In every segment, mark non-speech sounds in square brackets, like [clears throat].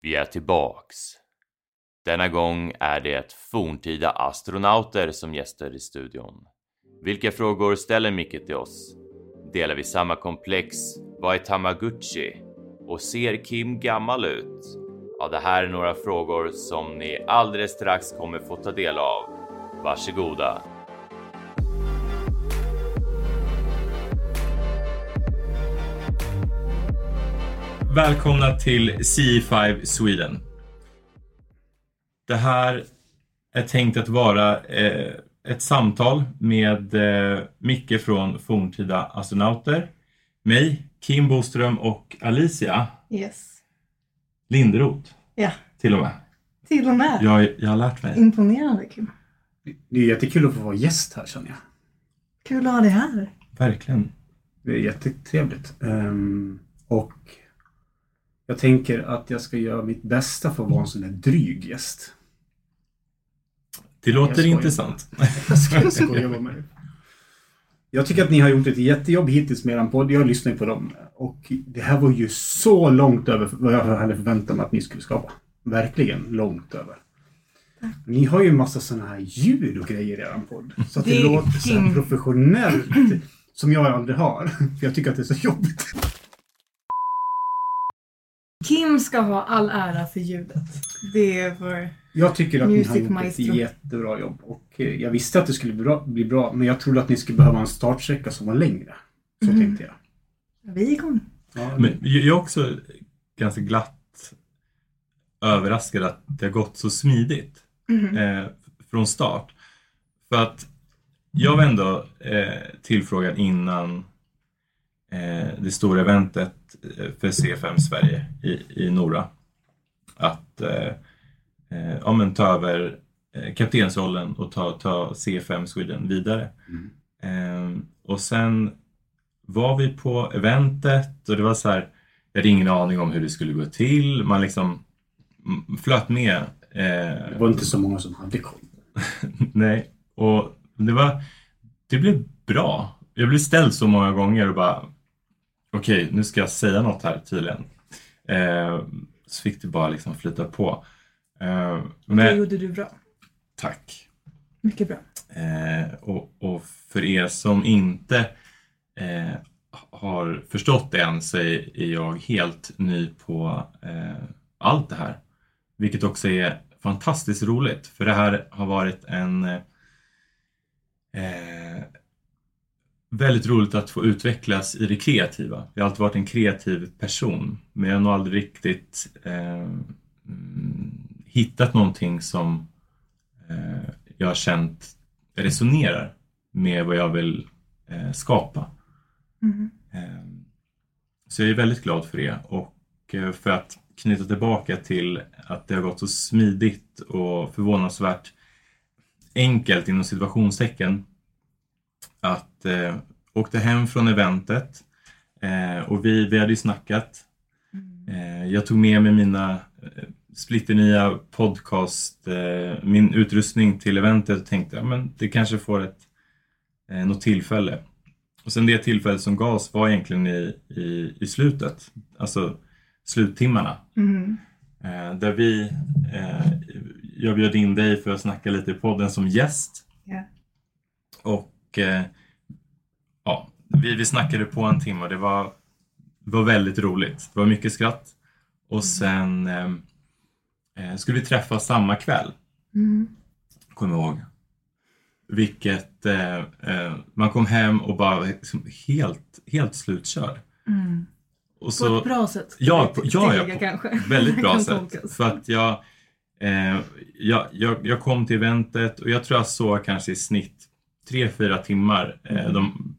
Vi är tillbaks. Denna gång är det forntida astronauter som gäster i studion. Vilka frågor ställer Micke till oss? Delar vi samma komplex? Vad är Tamagotchi? Och ser Kim gammal ut? Ja, det här är några frågor som ni alldeles strax kommer få ta del av. Varsågoda! Välkomna till CE5 Sweden. Det här är tänkt att vara eh, ett samtal med eh, Micke från Forntida Astronauter, mig, Kim Boström och Alicia Yes. Linderoth Ja, till och med. till och med. Jag, jag har lärt mig. Imponerande Kim. Det är jättekul att få vara gäst här känner jag. Kul att ha dig här. Verkligen. Det är jättetrevligt. Ehm, och jag tänker att jag ska göra mitt bästa för att vara en sån där dryg gäst. Det låter intressant. [laughs] Jag ska skoja med mig. Jag tycker att ni har gjort ett jättejobb hittills med er podd. Jag lyssnar på dem. Och det här var ju så långt över vad jag hade förväntat mig att ni skulle skapa. Verkligen långt över. Ni har ju en massa sådana här ljud och grejer i er podd. Så att det, Det låter så professionellt. Som jag aldrig har. För jag tycker att det är så jobbigt. Kim ska ha all ära för ljudet. Det är vår... Jag tycker att Music ni har gjort maestro. ett jättebra jobb. Och eh, jag visste att det skulle bli bra, bli bra men jag trodde att ni skulle behöva en startsträcka som var längre. Så Mhm. tänkte jag. Vi är igång. Ja, Men jag är också ganska glatt överraskad att det har gått så smidigt. Mhm. eh, från start. För att jag var ändå eh, tillfrågad innan eh, det stora eventet för C5 Sverige i, i Nora att eh, eh, ja, men ta över eh, kaptensrollen och ta, ta C5 Sweden vidare. Mm. Eh, och sen var vi på eventet och det var så här, jag hade ingen aning om hur det skulle gå till. Man liksom flöt med. Eh, Det var inte så många som hade koll. [laughs] Nej, och det var... Det blev bra. Jag blev ställd så många gånger och bara... Okej, nu ska jag säga något här tydligen. Eh, så fick det bara liksom flyta på. Eh, Det men, gjorde du bra. tack. Mycket bra. Eh, och, och för er som inte eh, har förstått det än så är är jag helt ny på eh, allt det här. Vilket också är fantastiskt roligt för det här har varit en eh, väldigt roligt att få utvecklas i det kreativa. Jag har alltid varit en kreativ person men jag har nog aldrig riktigt eh, mm, hittat någonting som eh, jag har känt resonerar med vad jag vill eh, skapa. Eh, Så jag är väldigt glad för det och eh, för att knyta tillbaka till att det har gått så smidigt och förvånansvärt enkelt inom situationstecken att eh, åkte hem från eventet eh, och vi, vi hade ju snackat. Mm. Eh, jag tog med mig mina eh, splitternya podcast, eh, min utrustning till eventet och tänkte att men det kanske får ett, eh, något tillfälle. Och sen det tillfället som gavs var egentligen i, i, i slutet, alltså sluttimmarna. Mhm. Eh, där vi, eh, jag bjöd in dig för att snacka lite i podden som gäst. Ja. Och eh, ja, vi, vi snackade på en timme och det var, var väldigt roligt. Det var mycket skratt. Och sen eh, eh, skulle vi träffas samma kväll, Mhm. kommer jag ihåg. Vilket, eh, eh, man kom hem och bara liksom helt, helt slutkörd. Mm. Och På så, ett bra sätt. Ja, på- jag ja, ja, på- kanske. Väldigt bra [laughs] sätt. För att jag, eh, jag, jag, jag kom till eventet och jag tror jag såg kanske i snitt tre, fyra timmar eh, Mm. de,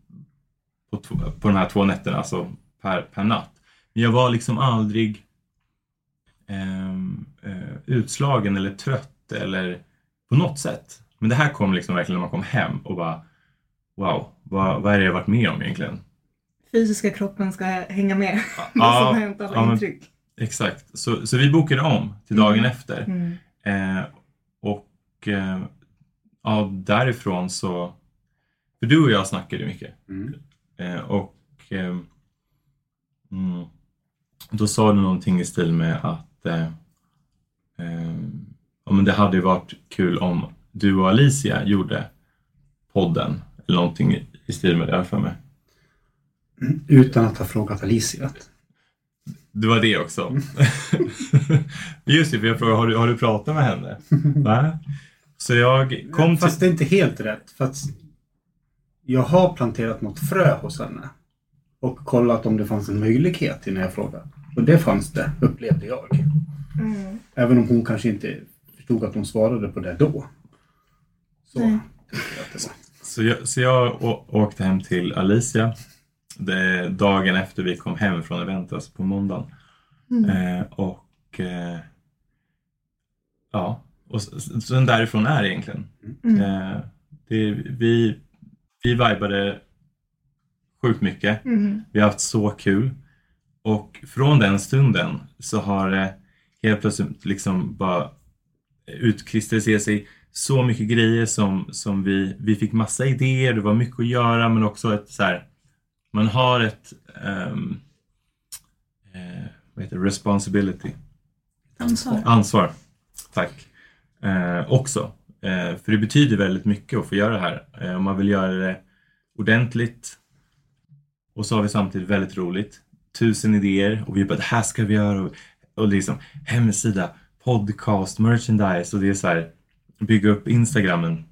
på, på de här två nätterna, alltså per, per natt. Men jag var liksom aldrig ehm, eh, utslagen eller trött eller på något sätt. Men det här kom liksom verkligen när man kom hem och bara Wow, vad, vad är det jag varit med om egentligen? Fysiska kroppen ska hänga med. Ja, Vad som har hänt alla ja, men intryck. Exakt, så, så vi bokade om till dagen Mm. efter. Mm. Eh, och eh, ja, därifrån så... För du och jag snackade mycket. Mm. Eh, och eh, mm, då sa du någonting i stil med att eh, ehm, ja, men det hade ju varit kul om du och Alicia gjorde podden eller någonting i- stil med det, för mig. Utan att ha frågat Alicia. Det var det också. [laughs] Just det, för jag frågade, har du, har du pratat med henne? [laughs] Va? Så jag kom till... Fast det är inte helt rätt. För att jag har planterat något frö hos henne. Och kollat om det fanns en möjlighet innan jag frågade. Och det fanns det, upplevde jag. Mm. Även om hon kanske inte förstod att hon svarade på det då. Så tyckte jag att det var. Så jag, så jag åkte hem till Alicia det, dagen efter vi kom hem från eventet, alltså på måndagen. Mm. Eh, och eh, ja, och sen därifrån är det egentligen. Mm. Eh, det, vi, vi vibade sjukt mycket. Mm. Vi har haft så kul. Och från den stunden så har det helt plötsligt liksom bara utkristalliserat sig så mycket grejer som, som vi, vi fick massa idéer, det var mycket att göra men också ett så här, man har ett ehm, eh, vad heter det? responsibility, Ansvar. ansvar. Tack. Eh, också. Eh, för det betyder väldigt mycket att få göra det här. Eh, om man vill göra det ordentligt och så har vi samtidigt väldigt roligt. Tusen idéer och vi bara det här ska vi göra och, och liksom hemsida, podcast, merchandise och det är så här bygga upp Instagrammen.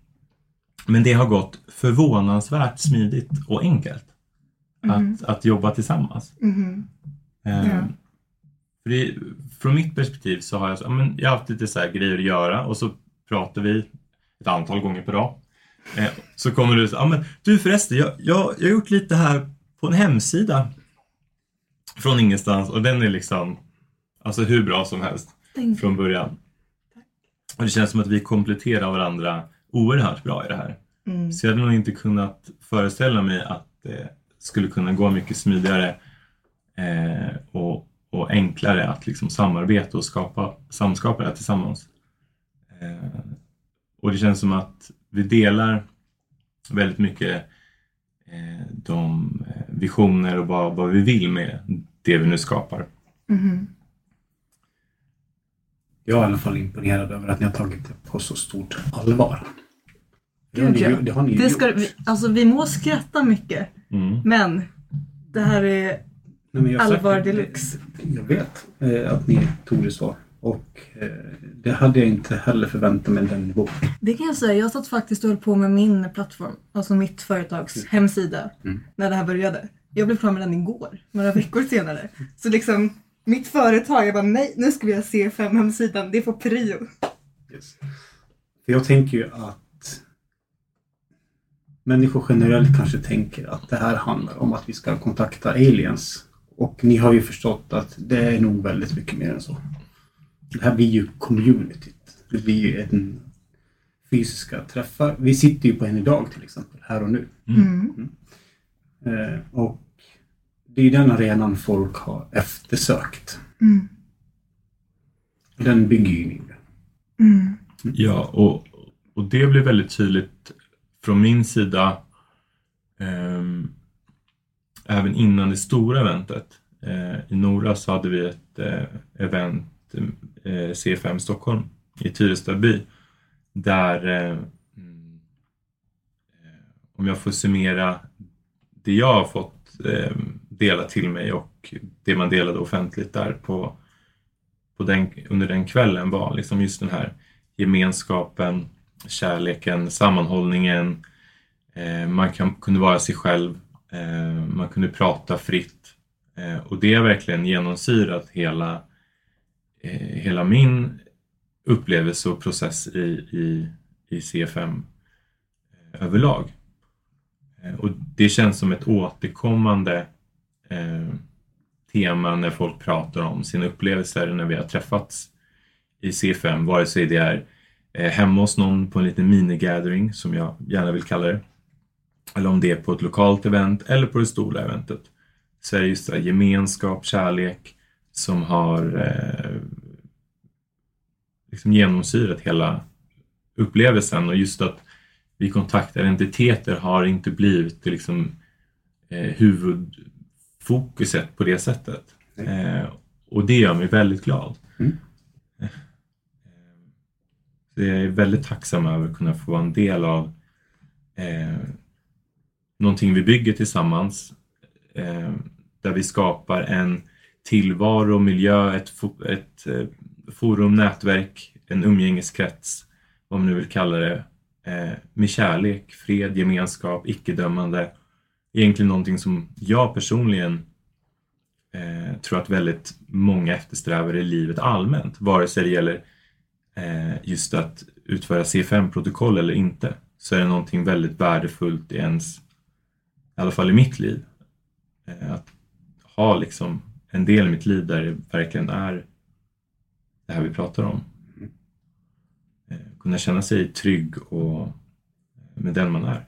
Men det har gått förvånansvärt smidigt och enkelt att, att jobba tillsammans. Mhm. Eh, Ja. för det, från mitt perspektiv så har jag, så- men jag har haft lite så här grejer att göra och så pratar vi ett antal gånger per dag. Eh, så kommer du så ja men du förresten, jag, jag, jag har gjort lite här på en hemsida från ingenstans och den är liksom alltså hur bra som helst från början. Och det känns som att vi kompletterar varandra oerhört bra i det här. Mm. Så jag hade nog inte kunnat föreställa mig att det skulle kunna gå mycket smidigare eh, och, och enklare att liksom samarbeta och skapa, samskapa det här tillsammans. Eh, och det känns som att vi delar väldigt mycket eh, de eh, visioner och vad, vad vi vill med det vi nu skapar. Mhm. Jag är i alla fall imponerad över att ni har tagit det på så stort allvar. Det har Gud, ni, det har ni Det ska, gjort. vi, alltså vi må skratta mycket, Mm. men det här är Nej, allvar deluxe. Jag vet eh, att ni tog det så. Och eh, det hade jag inte heller förväntat mig den nivån. Det kan jag säga, jag satt faktiskt och höll på med min plattform, alltså mitt företags hemsida, Mm. när det här började. Jag blev klar med den igår, några veckor senare. Så liksom, mitt företag, jag bara nej, nu ska vi ha C5 hemsidan, det får prio. För jag tänker ju att människor generellt kanske tänker att det här handlar om att vi ska kontakta aliens. Och ni har ju förstått att det är nog väldigt mycket mer än så. Det här blir ju communityt. Det blir ju en fysiska träffar. Vi sitter ju på en idag till exempel, här och nu. Mm. Eh, och det är den arenan folk har eftersökt. Mm. Den bygger ju ni. Mm. Ja, och, och det blev väldigt tydligt från min sida ehm, även innan det stora eventet. Eh, I Nora så hade vi ett eh, event, eh, C5 Stockholm i Tyresta by. där mm, om jag får summera det jag har fått dela till mig och det man delade offentligt där på, på den, under den kvällen var liksom just den här gemenskapen, kärleken, sammanhållningen. Man kan, kunde vara sig själv. Eh, man kunde prata fritt. Eh, och det har verkligen genomsyrat hela, eh, hela min upplevelse och process i, i, i CFM överlag. Och det känns som ett återkommande eh, tema när folk pratar om sina upplevelser när vi har träffats i C5, vare sig det är eh, hemma hos någon på en liten minigathering som jag gärna vill kalla det. Eller om det är på ett lokalt event eller på det stora eventet. Så är det just det gemenskap, kärlek som har eh, liksom genomsyrat hela upplevelsen och just att vi kontaktar entiteter har inte blivit liksom, eh, huvudfokuset på det sättet. Eh, och det gör mig väldigt glad. Mm. Så jag är väldigt tacksam över att kunna få vara en del av eh, någonting vi bygger tillsammans eh, där vi skapar en tillvaro, miljö, ett, fo- ett eh, forum, nätverk, en umgängeskrets, vad man nu vill kalla det, eh, med kärlek, fred, gemenskap, icke-dömande. Egentligen någonting som jag personligen eh, tror att väldigt många eftersträvar i livet allmänt, vare sig det gäller eh, just att utföra C5-protokoll eller inte, så är det någonting väldigt värdefullt i ens, i alla fall i mitt liv, eh, att ha liksom en del i mitt liv där det verkligen är det här vi pratar om. Eh, kunna känna sig trygg och med den man är.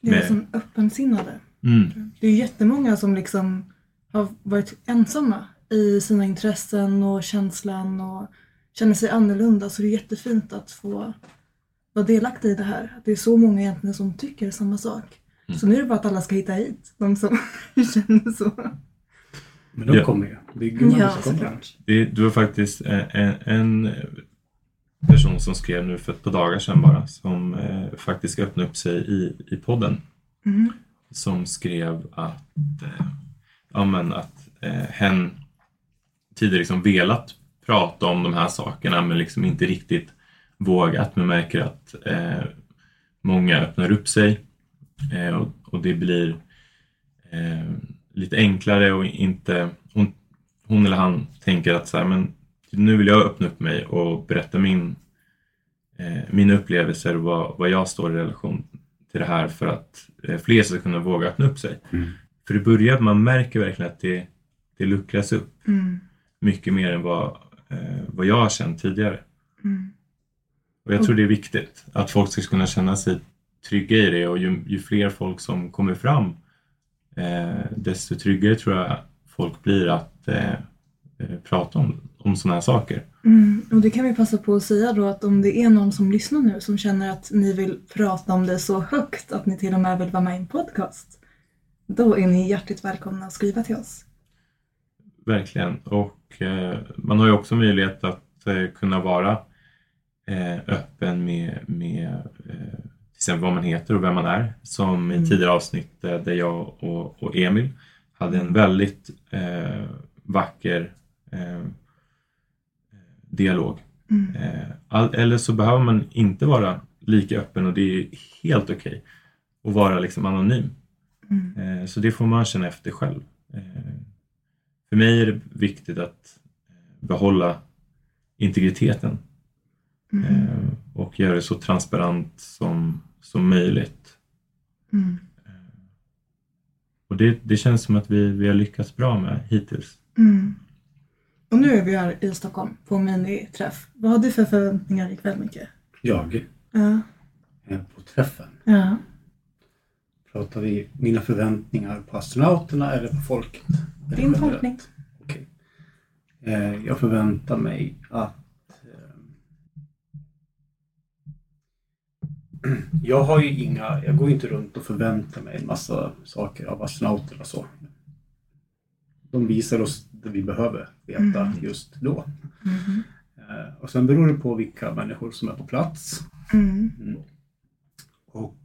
Det är Med- som öppensinnade. Mm. Det är jättemånga som liksom har varit ensamma i sina intressen och känslan och känner sig annorlunda. Så det är jättefint att få vara delaktig i det här. Att det är så många egentligen som tycker samma sak. Mm. Så nu är det bara att alla ska hitta hit. De som [laughs] känner så. Men de Ja. kommer ju. Bygger man Ja, så kommer. Det, det var faktiskt en, en person som skrev nu för ett par dagar sedan bara som eh, faktiskt ska öppna upp sig i, i podden. Mm. Som skrev att, eh, ja, men att eh, hen tidigare liksom velat prata om de här sakerna men liksom inte riktigt vågat. Men märker att eh, många öppnar upp sig eh, och, och det blir eh, lite enklare och inte hon, hon eller han tänker att så här, men nu vill jag öppna upp mig och berätta min, eh, mina upplevelser och vad, vad jag står i relation till det här för att eh, fler ska kunna våga öppna upp sig. Mm. För i början man märker verkligen att det, det luckras upp Mm. mycket mer än vad, eh, vad jag har känt tidigare. Mm. Och jag tror det är viktigt att folk ska kunna känna sig trygga i det och ju, ju fler folk som kommer fram eh, desto tryggare tror jag folk blir att eh, eh, prata om, om sådana här saker. Mm. Och det kan vi passa på att säga då att om det är någon som lyssnar nu som känner att ni vill prata om det så högt att ni till och med vill vara med i en podcast. Då är ni hjärtligt välkomna att skriva till oss. Verkligen. Och eh, man har ju också möjlighet att eh, kunna vara eh, öppen med, med exempel vad man heter och vem man är. Som i Mm. tidigare avsnitt eh, där jag och, och Emil hade en väldigt eh, vacker eh, dialog. Mm. Eh, all, eller så behöver man inte vara lika öppen och det är helt okej att vara liksom anonym. Mm. Eh, Så det får man känna efter själv. Eh, För mig är det viktigt att eh, behålla integriteten Mm. och göra det så transparent som, som möjligt. Mm. Och det, det känns som att vi, vi har lyckats bra med hittills. Mm. Och nu är vi här i Stockholm på miniträff. Vad har du för förväntningar ikväll Micke? Jag Ja. på träffen. Ja. Pratar vi mina förväntningar på astronauterna eller på folket? Din tolkning. Okej. Eh, jag förväntar mig att... [clears throat] jag har ju inga... Jag går inte runt och förväntar mig en massa saker av astronauterna så. De visar oss det vi behöver veta Mm. just då. Eh, och sen beror det på vilka människor som är på plats. Mm. Mm. Och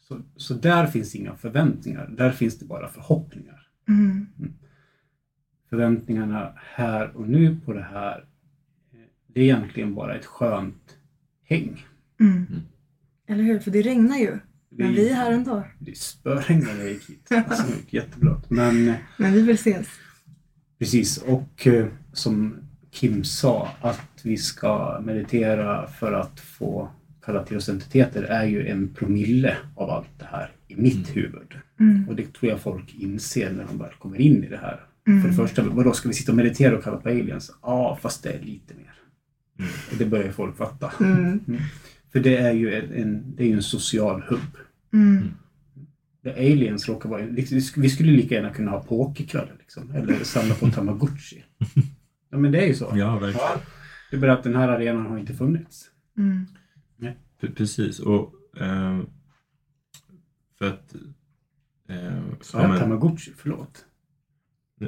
så, så där finns inga förväntningar. Där finns det bara förhoppningar. Mm. Förväntningarna här och nu på det här, eh, det är egentligen bara ett skönt häng. Mm. Eller hur? För det regnar ju. Men vi är här ändå. Det spöregnade när jag gick hit. Alltså, det gick jätteblött. Men eh, Men vi vill ses. precis, och eh, som Kim sa, att vi ska meditera för att få kalla till oss entiteter är ju en promille av allt det här i mitt huvud. Mm. Och det tror jag folk inser när de väl kommer in i det här. Mm. För det första, vadå, ska vi sitta och meditera och kalla på aliens? Ja, fast det är lite mer. Mm. Och det börjar folk fatta. Mm. För det är ju en, en, det är en social hubb. Mm. Där aliens råkar vara... Vi skulle lika gärna kunna ha pokerkvällar liksom. Eller samla på tamagotchi. [laughs] Ja, men det är ju så. Ja, verkligen. Det är bara att den här arenan har inte funnits. Mm. P- Precis. Och, ehm, för att... Så ja, men- tamagotchi, förlåt.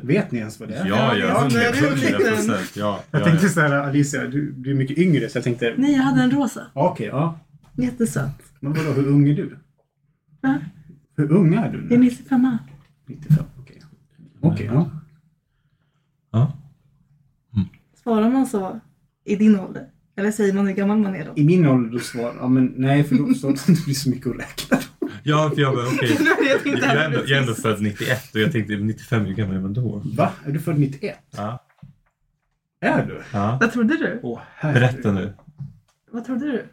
Vet ni ens vad det är? Ja, Ja, ja, när du var 100 liten. procent. Ja, Jag ja, tänkte så här, Alicia, du, du är mycket yngre så jag tänkte, Nej, jag hade en rosa. okej, ja. Jättesöt. Men vadå, hur ung är du? Va? Hur ung är du Jag är nu? 95 95, okej. Okej, ja. Ja. Svarar man så i din ålder? Eller säger man hur gammal man är då? I min ålder då svarar ja men nej för då så det blir så mycket att räkna. Ja, för jag bara okej. [laughs] Jag Jag, är ändå- jag är ändå född 91 och jag tänkte 95, hur gammal är man då? Va? Är du född 91? Ja. Är du? ja. Vad trodde du? Åh herregud. Berätta nu. Vad trodde du?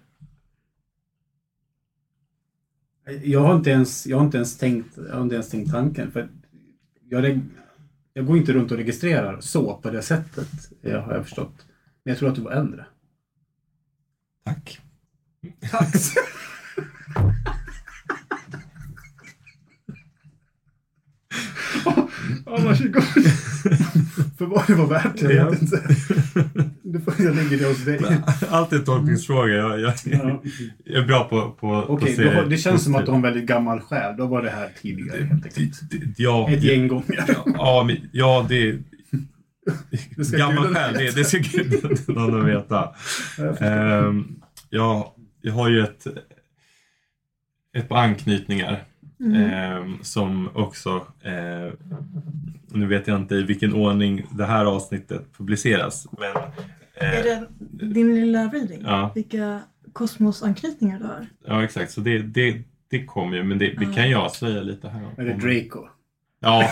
Jag har inte ens, jag har inte ens tänkt, jag har inte ens tänkt tanken. För jag, reg- jag går inte runt och registrerar så på det sättet, eh, har jag förstått. Men jag tror att du var äldre. Tack. Tack! [laughs] Ja, varsågod. [laughs] För vad det var värt, jag vet inte. Du får jag lägger det hos dig. Allt är en tolkningsfråga. Jag, jag, Ja. jag är bra på, på, på se då har- det känns som att du har en väldigt gammal själ. Då var det här tidigare helt enkelt. Det- det- Ja, Ett gäng gånger. ja, men, ja, det [laughs] Det Gammal själ, det, det ska [laughs] gudarna veta. Jag förstår. Ehm, jag, jag har ju ett, ett par anknytningar Mm. ehm, som också, eh, nu vet jag inte i vilken ordning det här avsnittet publiceras, men eh, Är det din lilla reading? Ja. Vilka kosmosanknytningar du har? ja exakt, så det, det, det kommer ju, men det, det kan jag avslöja lite här. Är det Draco? Ja,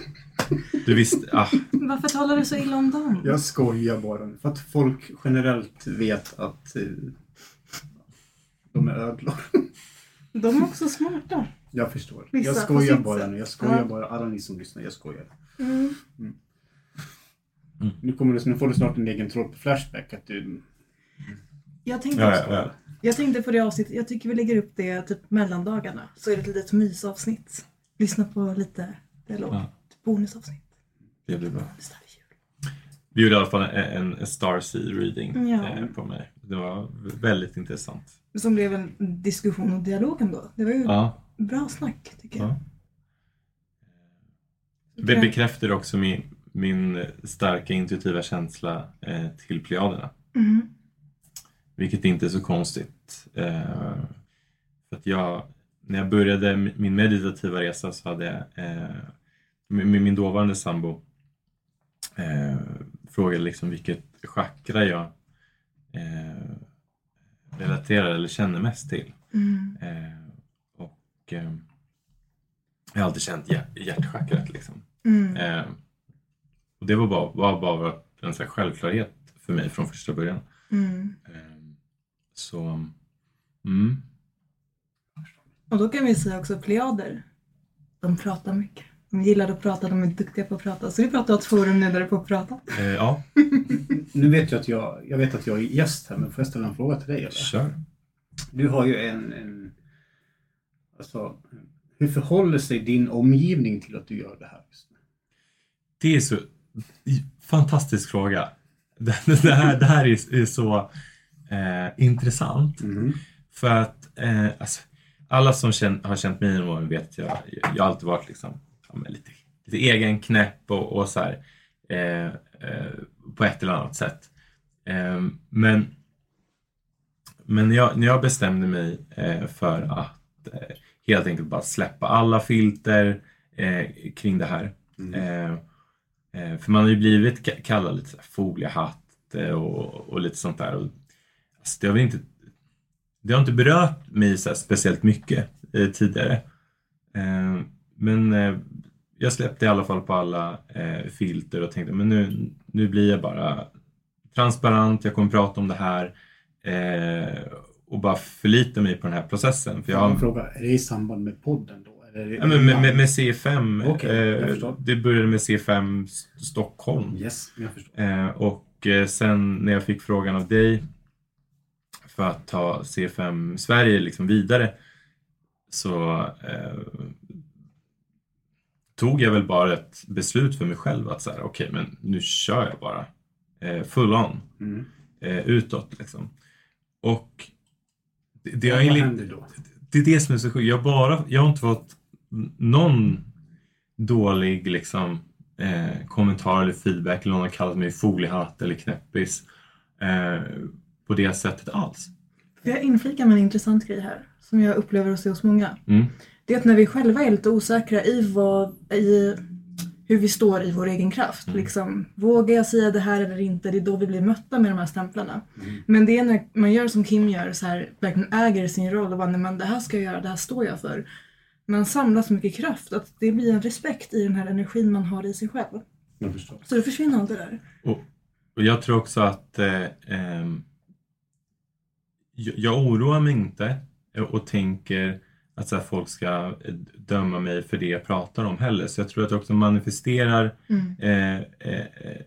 [laughs] du visste, ah, Varför talar du så illa om dem? Jag skojar bara. För att folk generellt vet att eh, de är ödlor. De är också smarta. Jag förstår. Vissa jag skojar bara nu. Jag skojar Ja. bara. Alla ni som lyssnar, jag skojar. Mm. Nu, kommer du, nu får du snart en egen tråd på Flashback. Att du, Jag, tänkte ja, ja, ja. jag tänkte på det avsnittet, jag tycker vi lägger upp det typ mellandagarna. Så är det ett litet mysavsnitt. Lyssna på lite dialog. Ja. Ett bonusavsnitt. det blir bra. Vi gjorde i alla fall en, en Starseed reading Ja. eh, på mig. Det var väldigt intressant. Som blev en diskussion och dialog ändå. Det var ju Ja. Bra snack tycker jag. ja. Det bekräftar också min, min starka intuitiva känsla eh, till Plejaderna. Mm. Vilket inte är så konstigt. Eh, för att jag, när jag började min meditativa resa så hade jag eh, med med min dåvarande sambo eh, frågade liksom vilket chakra jag eh, relaterar eller känner mest till. Mm. Eh, och eh, jag har alltid känt hjärt, hjärtchakrat liksom. Mm. Eh, och det var bara, var bara en här självklarhet för mig från första början. Mm. Eh, så, mm. Och då kan vi säga också plejader. De pratar mycket. De gillar att prata, de är duktiga på att prata. Så vi pratar åt forum nu där du får prata. Eh, ja, nu vet jag att jag, jag vet att jag är gäst här, men får jag ställa en fråga till dig? Eller? kör. Du har ju en, en... Alltså, hur förhåller sig din omgivning till att du gör det här? Det är så fantastisk fråga. [laughs] Det, det, här, det här är, är så eh, intressant. Mm. För att eh, alltså, alla som känn, har känt mig någon gång vet att jag, jag alltid varit liksom, ja, lite, lite egen knäpp och, och så här, eh, eh, på ett eller annat sätt. Eh, men men jag, när jag bestämde mig eh, för att eh, helt enkelt bara släppa alla filter eh, kring det här. Mm. Eh, eh, för man har ju blivit ka- kallad lite foliehatt eh, och, och lite sånt där. Och, alltså, det har inte det har inte berört mig så speciellt mycket eh, tidigare. Eh, men jag släppte i alla fall på alla filter och tänkte men nu, nu blir jag bara transparent, jag kommer prata om det här och bara förlita mig på den här processen. För jag har en fråga. Är det i samband med podden då? Ja, men med, med, med C5. Okej, jag eh, det började med C5 S- Stockholm. Yes, jag förstår. Eh, och eh, sen när jag fick frågan av dig för att ta C5 Sverige liksom vidare så eh, tog jag väl bara ett beslut för mig själv att så här, okej men nu kör jag bara eh, full on Mm. eh, utåt liksom. Och det, det, Vad händer då? det är det som är så sjukt. Jag, bara, jag har inte fått någon dålig liksom, eh, kommentar eller feedback eller någon har kallat mig foliehatt eller knäppis eh, på det sättet alls. Får jag inflika med en intressant grej här som jag upplever att se hos många. Mm. Det är att när vi själva är lite osäkra i, vad, i hur vi står i vår egen kraft. Mm. Liksom, vågar jag säga det här eller inte? Det är då vi blir mötta med de här stämplarna. Mm. Men det är när man gör som Kim gör, så här, verkligen äger sin roll och bara, "Nej, men det här ska jag göra, det här står jag för. Man samlar så mycket kraft att det blir en respekt i den här energin man har i sig själv. Jag. Så då försvinner allt det där. Och, och jag tror också att eh, jag, jag oroar mig inte och tänker att så här, folk ska döma mig för det jag pratar om heller. Så jag tror att jag också manifesterar Mm. eh, eh, eh,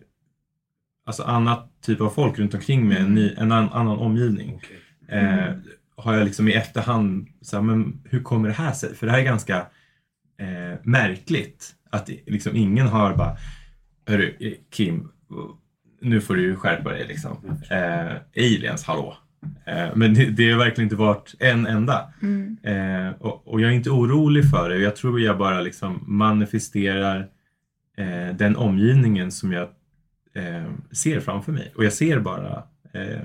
alltså annat typ av folk runt omkring mig, en, ny, en an, annan omgivning. Okej. Eh, har jag liksom i efterhand, så här, men hur kommer det här sig? För det här är ganska eh, märkligt att liksom ingen har bara, hörru Kim, nu får du skärpa dig liksom. Eh, aliens, hallå. Eh, men det, det har verkligen inte varit en enda. Mm. Eh, och, och jag är inte orolig för det. Jag tror jag bara liksom manifesterar eh, den omgivningen som jag eh, ser framför mig. Och jag ser bara eh,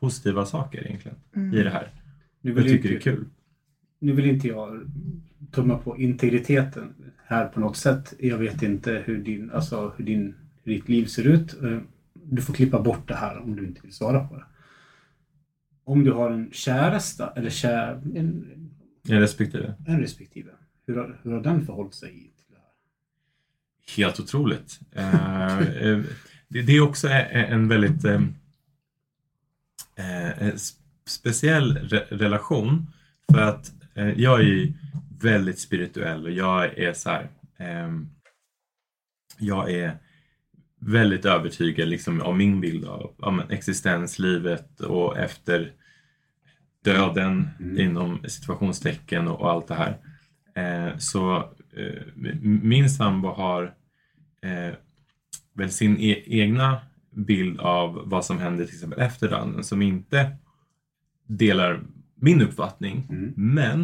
positiva saker egentligen Mm. i det här. Nu Jag vill, tycker det är inte, kul. nu vill inte jag tumma på integriteten här på något sätt. Jag vet inte hur, din, alltså, hur, din, hur ditt liv ser ut. Eh, Du får klippa bort det här om du inte vill svara på det. Om du har en käresta eller kär, en, Jag respekterar. en respektive. Hur har, hur har den förhållit sig till det här? Helt otroligt. Eh, eh, det, det är också en väldigt eh, eh, speciell re relation. För att eh, jag är väldigt spirituell och jag är så här. ehm, jag är väldigt övertygad liksom, av min bild av ja, existenslivet och efter döden Mm. inom situationstecken och, och allt det här. Eh, så eh, min sambo har eh, väl sin e- egna bild av vad som händer till exempel efter döden som inte delar min uppfattning. Mm. Men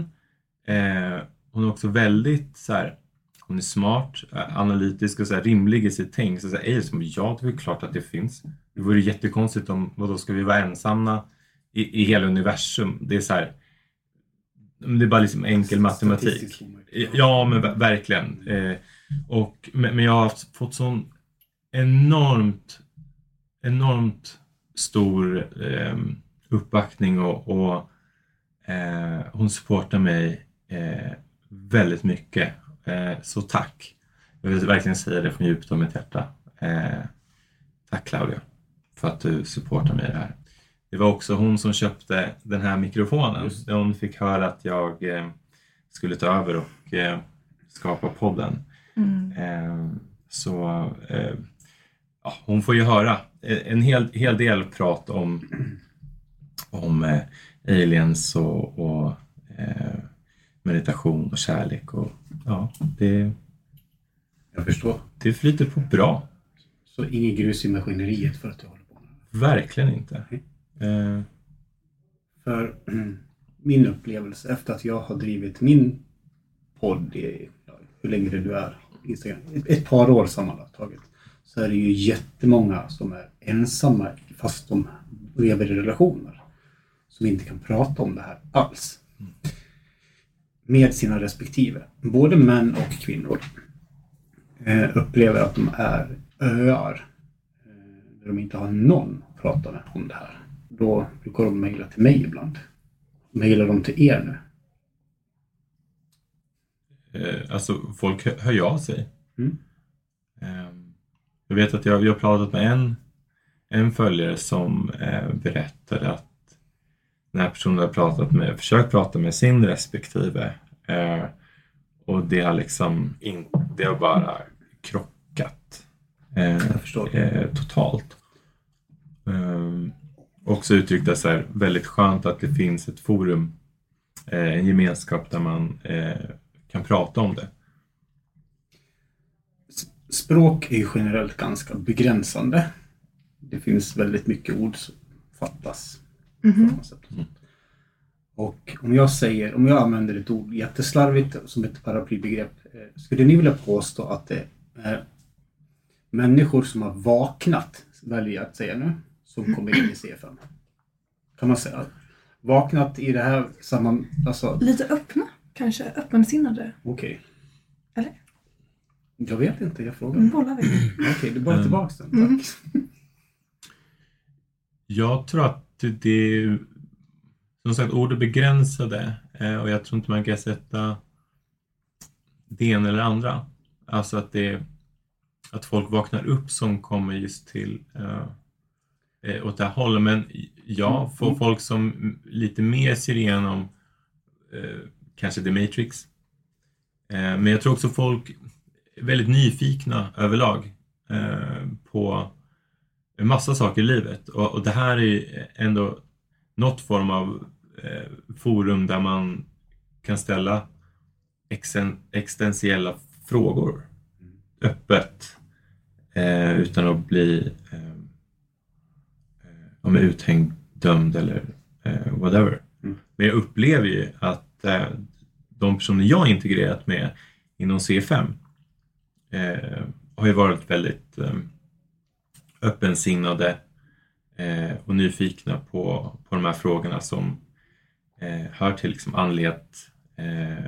eh, hon är också väldigt så här, hon är smart, eh, analytisk och så här, rimlig i sitt tänk. Så, så här, som, ja, det är klart att det finns. Det vore jättekonstigt om, vad då ska vi vara ensamma i, i hela universum? Det är så här, det är bara liksom enkel matematik. Ja, men ver- verkligen. Eh, och, men, men jag har fått sån enormt, enormt stor eh, uppbackning och, och eh, hon supportar mig eh, väldigt mycket. Eh, så tack. Jag vill verkligen säga det från djupt av mitt hjärta. Eh, tack Claudia för att du supportar mig i det här. Det var också hon som köpte den här mikrofonen. Just Hon fick höra att jag eh, skulle ta över och eh, skapa podden. Mm. Eh, så eh, ja, hon får ju höra en hel, hel del prat om, om eh, aliens och, och eh, meditation och kärlek. Och, ja, det, Jag förstår. det flyter på bra. Så inget grus i maskineriet för att du håller på med det. Verkligen inte. Eh, För mm, min upplevelse efter att jag har drivit min podd i, ja, hur länge det nu är, Instagram, ett, ett par år sammantaget, så är det ju jättemånga som är ensamma fast de lever i relationer. Som inte kan prata om det här alls. Med sina respektive. Både män och kvinnor eh, upplever att de är öar. Eh, där de inte har någon att prata med om det här. Då brukar de mejla till mig ibland. Mejlar de till er nu? eh, alltså folk hör, hör av sig. Mm. Eh, jag vet att jag, jag har pratat med en, en följare som berättade att den här personen har pratat med, försökt prata med sin respektive eh, och det har liksom in, det har bara krockat eh, eh, totalt. Um, också uttryckt det så här, väldigt skönt att det finns ett forum, eh, en gemenskap där man eh, kan prata om det. Språk är ju generellt ganska begränsande. Det finns väldigt mycket ord som fattas. Något sätt. Och om jag säger, om jag använder ett ord jätteslarvigt som ett paraplybegrepp, eh, skulle ni vilja påstå att det är människor som har vaknat, väljer jag att säga nu, som kommer in i C5? Kan man säga. Vaknat i det här samman... Alltså, Lite öppna kanske, öppensinnade. okej. Eller? Jag vet inte, jag frågar. Nu bollar vi. Okej, du bara Mm. tillbaks den. Mm. Tack. Jag tror att det är som sagt ord är begränsade eh, och jag tror inte man kan sätta det ena eller andra. Alltså att det att folk vaknar upp som kommer just till uh, åt det här hållet. Men ja, för Mm. folk som lite mer ser igenom eh, kanske The Matrix. Eh, men jag tror också folk är väldigt nyfikna överlag eh, på massa saker i livet. Och, och det här är ändå något form av eh, forum där man kan ställa exen, existentiella frågor öppet eh, utan att bli eh, eh, men uthängd, dömd eller eh, whatever. Mm. Men jag upplever ju att eh, de personer jag integrerat med inom C5 eh, har ju varit väldigt eh, öppensinnade eh, och nyfikna på, på de här frågorna som eh, hör till liksom andlighet. Eh,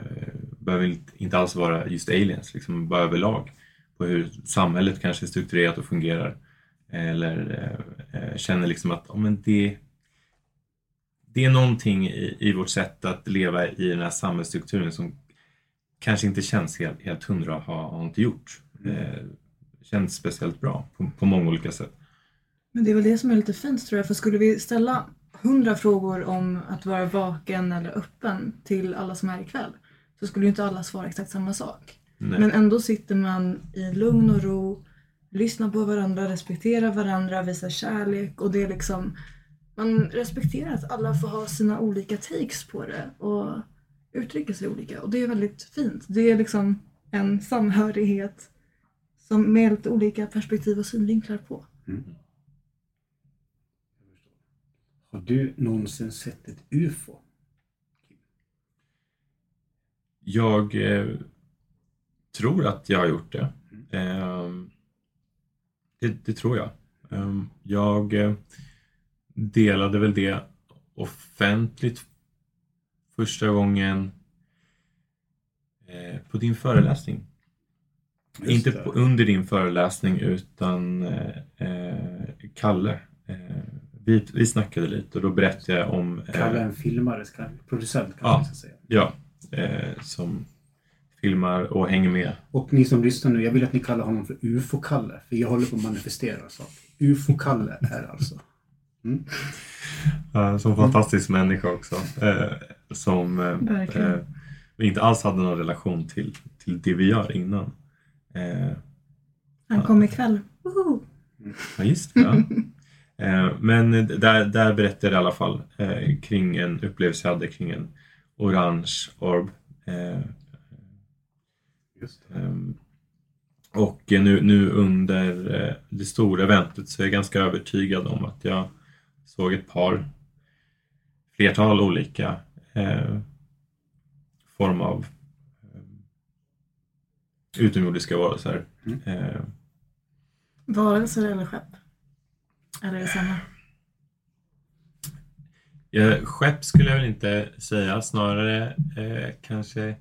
behöver inte, alls vara just aliens, liksom bara överlag på hur samhället kanske är strukturerat och fungerar. Eller eh, eh, känner liksom att oh, men det, det är någonting i, i vårt sätt att leva i den här samhällsstrukturen som kanske inte känns helt, helt hundra har, har inte gjort. Eh, känns speciellt bra på, på många olika sätt. Men det är väl det som är lite fint tror jag. För skulle vi ställa hundra frågor om att vara vaken eller öppen till alla som är ikväll så skulle ju inte alla svara exakt samma sak. Nej. Men ändå sitter man i lugn och ro, lyssnar på varandra, respekterar varandra, visar kärlek och det är liksom man respekterar att alla får ha sina olika takes på det och uttrycka sig olika och det är väldigt fint. Det är liksom en samhörighet som med lite olika perspektiv och synvinklar på. Har du någonsin sett ett UFO? Jag eh, tror att jag har gjort det. Eh, det, det tror jag. Eh, jag delade väl det offentligt första gången eh, på din föreläsning. Just Inte på, under din föreläsning utan eh, eh, Kalle. Eh, vi, vi snackade lite och då berättade jag om eh, Kalle en filmare, producent kanske Ja. man säga. ja, eh, som filmar och hänger med. Och ni som lyssnar nu, jag vill att ni kallar honom för UFO-Kalle. För jag håller på att manifestera saker. UFO-Kalle är alltså. Mm. Eh, som fantastisk människa också. Eh, som eh, eh, inte alls hade någon relation till, till det vi gör innan. Eh, Han kom ikväll. Woho! ja, just det. Ja. [laughs] Eh, men där, där berättade jag i alla fall eh, kring en upplevelse jag hade kring en orange orb. Eh, Just det. Ehm, Och nu, nu under eh, det stora eventet så är jag ganska övertygad om att jag såg ett par, flertal olika eh, form av utomjordiska varelser. Mm. Eh, Varelser eller skepp? Eller är det samma? ja, skepp skulle jag väl inte säga, snarare eh, kanske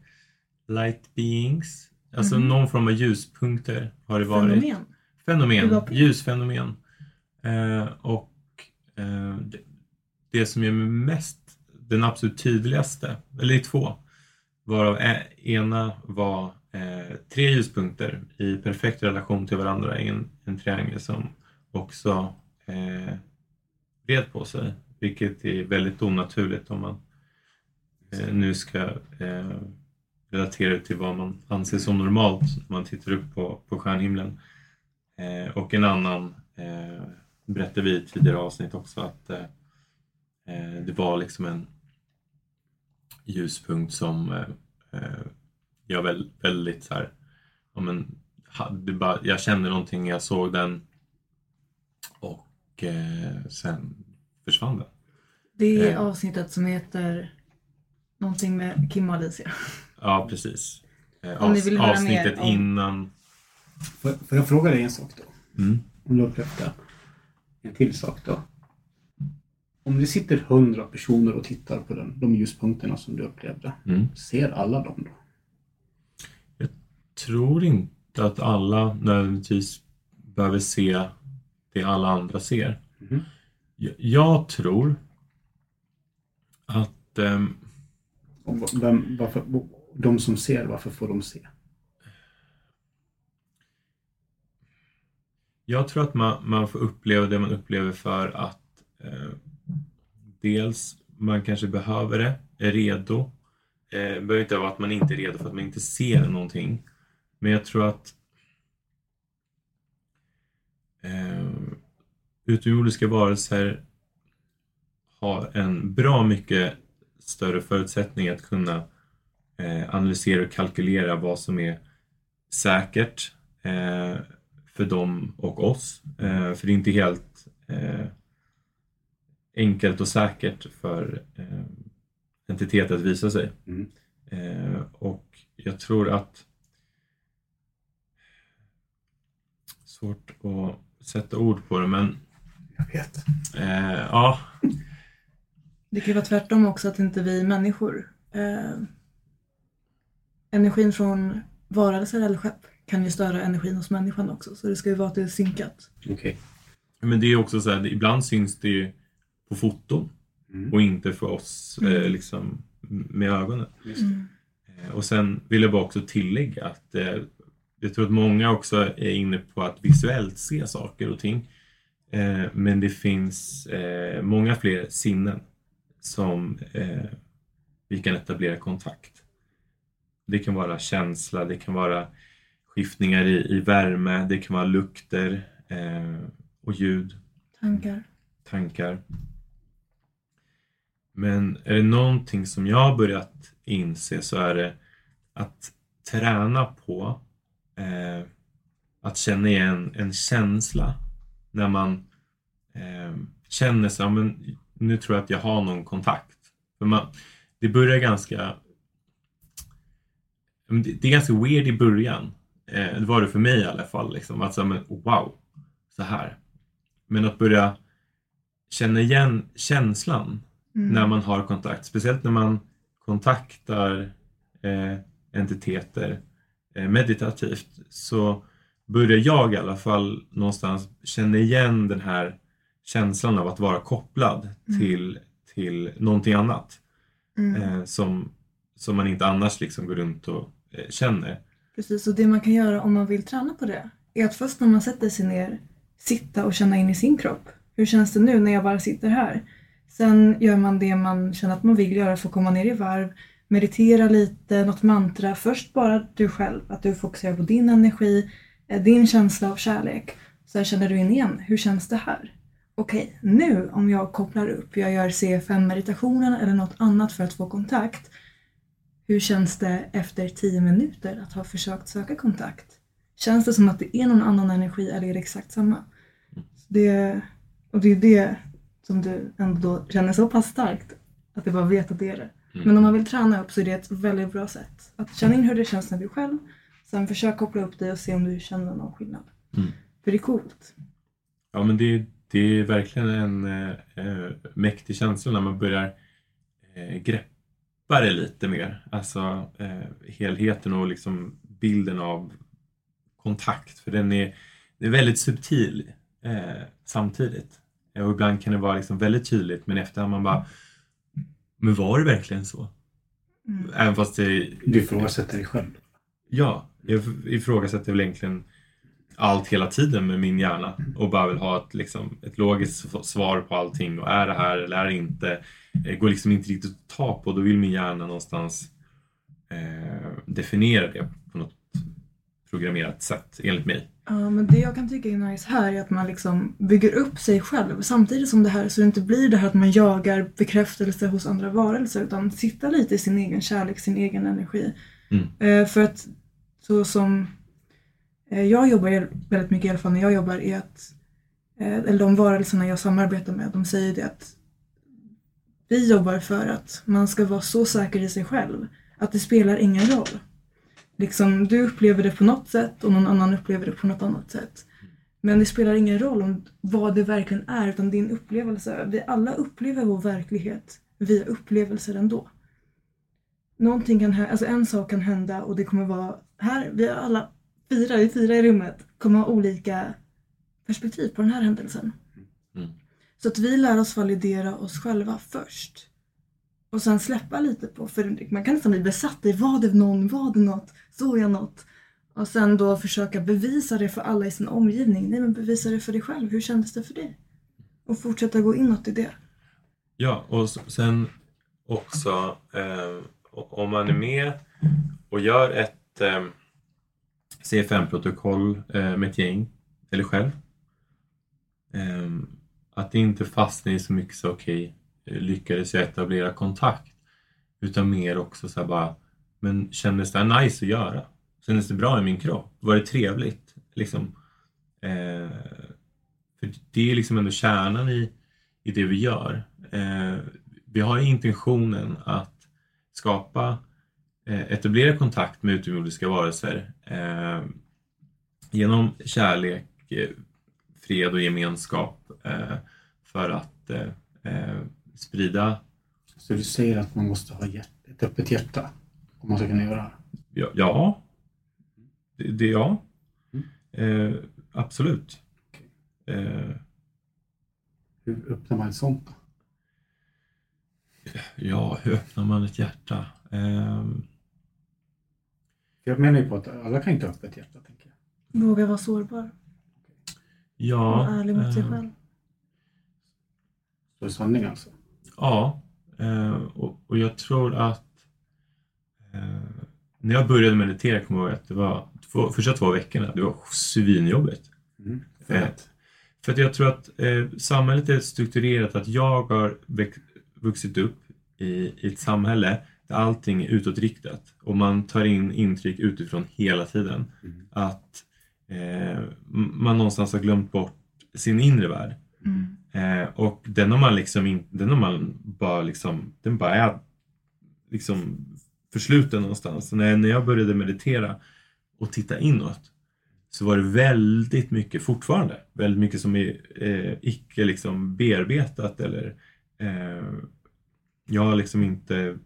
light beings. Alltså Mhm. någon form av ljuspunkter har det varit. Fenomen? Fenomen, ljusfenomen. Eh, och eh, det, det som är mest, den absolut tydligaste, eller det är två, varav ena var eh, tre ljuspunkter i perfekt relation till varandra i en, en triangel som också eh, vred på sig, vilket är väldigt onaturligt om man eh, nu ska eh, relatera till vad man anser som normalt när man tittar upp på, på stjärnhimlen. Eh, och en annan eh, berättade vi i ett tidigare avsnitt också att eh, eh det var liksom en ljuspunkt som eh, eh jag väl, väldigt så här, ja, men, hade bara, jag kände någonting, jag såg den och eh, sen försvann den. Det är Eh. avsnittet som heter någonting med Kim och Alicia. Ja, precis. Eh, Om ni vill höra avsnittet mer om- innan Får, får jag fråga dig en sak då? Mm. Om du har det. En till sak då. Om det sitter hundra personer och tittar på den, de ljuspunkterna som du upplevde. Mm. Ser alla dem då? Tror inte att alla nödvändigtvis behöver se det alla andra ser. Mhm. Jag, jag tror att Och vem, varför, de som ser, varför får de se? Jag tror att man, man får uppleva det man upplever för att eh, dels man kanske behöver det, är redo. Eh, det behöver inte vara att man inte är redo för att man inte ser någonting. Men jag tror att eh, utomjordiska varelser har en bra mycket större förutsättning att kunna eh, analysera och kalkylera vad som är säkert eh, för dem och oss. Eh, för det är inte helt eh, enkelt och säkert för eh, entiteter att visa sig. Mm. Eh, och jag tror att svårt att sätta ord på det men Jag vet. eh, ja, Det kan ju vara tvärtom också att inte vi människor eh, energin från varelser eller skepp kan ju störa energin hos människan också. Så det ska ju vara att det är synkat. Okej. men det är också så här, ibland syns det ju på foton Mm. och inte för oss eh, Mm. liksom med ögonen. Just det. Eh, Och sen vill jag bara också tillägga att eh, jag tror att många också är inne på att visuellt se saker och ting. Eh, men det finns eh, många fler sinnen som eh, vi kan etablera kontakt. Det kan vara känsla, det kan vara skiftningar i, i värme, det kan vara lukter eh, och ljud Tankar. tankar. Men är det någonting som jag har börjat inse så är det att träna på eh, att känna igen en känsla när man eh, känner sig, ja, men nu tror jag att jag har någon kontakt. För man, det börjar ganska det, är ganska weird i början. Eh, det var det för mig i alla fall. Liksom, att här, men, wow, så här. Men att börja känna igen känslan Mm. när man har kontakt. Speciellt när man kontaktar eh, entiteter meditativt så börjar jag i alla fall någonstans känna igen den här känslan av att vara kopplad Mm. till, till någonting annat Mm. eh, som, som man inte annars liksom går runt och eh, känner. Precis, och det man kan göra om man vill träna på det är att först när man sätter sig ner sitta och känna in i sin kropp. Hur känns det nu när jag bara sitter här? Sen gör man det man känner att man vill göra för att komma ner i varv. Meditera lite, något mantra. Först bara du själv, att du fokuserar på din energi, eh, din känsla av kärlek. Sen känner du in igen, hur känns det här? Okej, nu om jag kopplar upp, jag gör C5-meditationen eller något annat för att få kontakt. Hur känns det efter 10 minuter att ha försökt söka kontakt? Känns det som att det är någon annan energi eller är det exakt samma? Det, och det är det som du ändå känner så pass starkt att du bara vet att det är det. Mm. Men om man vill träna upp så är det ett väldigt bra sätt. Att känna in hur det känns när du är själv. Sen försök koppla upp dig och se om du känner någon skillnad. Mm. För det är coolt. Ja, men det, det är verkligen en eh, mäktig känsla när man börjar eh, greppa det lite mer. Alltså eh, helheten och liksom bilden av kontakt. För den är, den är väldigt subtil samtidigt. Och ibland kan det vara liksom väldigt tydligt men efter man bara Men var det verkligen så? Mm. Även fast det Du ifrågasätter dig själv. Ja, jag ifrågasätter väl egentligen allt hela tiden med min hjärna och bara vill ha ett, liksom, ett logiskt svar på allting och är det här eller är det inte? Det går liksom inte riktigt att ta på. Då vill min hjärna någonstans eh, definiera det på något programmerat sätt, enligt mig. Ja, men det jag kan tycka är nice här är att man liksom bygger upp sig själv samtidigt som det här så det inte blir det här att man jagar bekräftelse hos andra varelser utan sitta lite i sin egen kärlek, sin egen energi. Mm. Eh, för att så som eh, jag jobbar väldigt mycket i alla fall när jag jobbar är att eh, eller de varelserna jag samarbetar med de säger det att vi jobbar för att man ska vara så säker i sig själv att det spelar ingen roll liksom, du upplever det på något sätt och någon annan upplever det på något annat sätt. Men det spelar ingen roll om vad det verkligen är utan din upplevelse. Vi alla upplever vår verklighet via upplevelser ändå. Någonting kan hända, alltså en sak kan hända och det kommer vara här, vi alla fyra, vi fyra i rummet kommer ha olika perspektiv på den här händelsen. Mm. Så att vi lär oss validera oss själva först. Och sen släppa lite på, för man kan nästan bli besatt i var det någon, var det något, såg jag något? Och sen då försöka bevisa det för alla i sin omgivning. Nej men bevisa det för dig själv, hur kändes det för dig? Och fortsätta gå inåt i det. Ja, och sen också eh, om man är med och gör ett eh, CFM-protokoll eh, med ett gäng, eller själv. Eh, att inte fastnar i så mycket så okej, okay, Eh, lyckades jag etablera kontakt? Utan mer också så här bara, men kändes det nice att göra? Kändes det bra i min kropp? Var det trevligt? Liksom. Eh, för det är liksom ändå kärnan i, i det vi gör. Eh, vi har intentionen att skapa, eh, etablera kontakt med utomjordiska varelser eh, genom kärlek, eh, fred och gemenskap eh, för att eh, eh, sprida, Så du säger att man måste ha ett öppet hjärta om man ska kunna göra det? ja, ja det, det ja, Mm. eh, absolut. Eh, Hur öppnar man ett sånt då? ja, hur öppnar man ett hjärta? För jag menar ju på att alla kan inte ha öppet hjärta, tänker jag. Våga vara sårbar ja, och ärlig mot sig eh, själv. Så är sanning alltså. Ja, eh, och, och jag tror att eh, när jag började meditera kommer jag ihåg att det var två, första två veckorna, det var svinjobbigt. Mm. För att, för att jag tror att eh, samhället är strukturerat att jag har vuxit upp i, i ett samhälle där allting är utåtriktat och man tar in intryck utifrån hela tiden. Mm. Att eh, man någonstans har glömt bort sin inre värld. Mm. Eh, och den har man liksom in, den har man bara liksom, den bara är liksom försluten någonstans. Så när, när jag började meditera och titta inåt så var det väldigt mycket fortfarande, väldigt mycket som är eh, icke liksom bearbetat eller eh, jag har liksom inte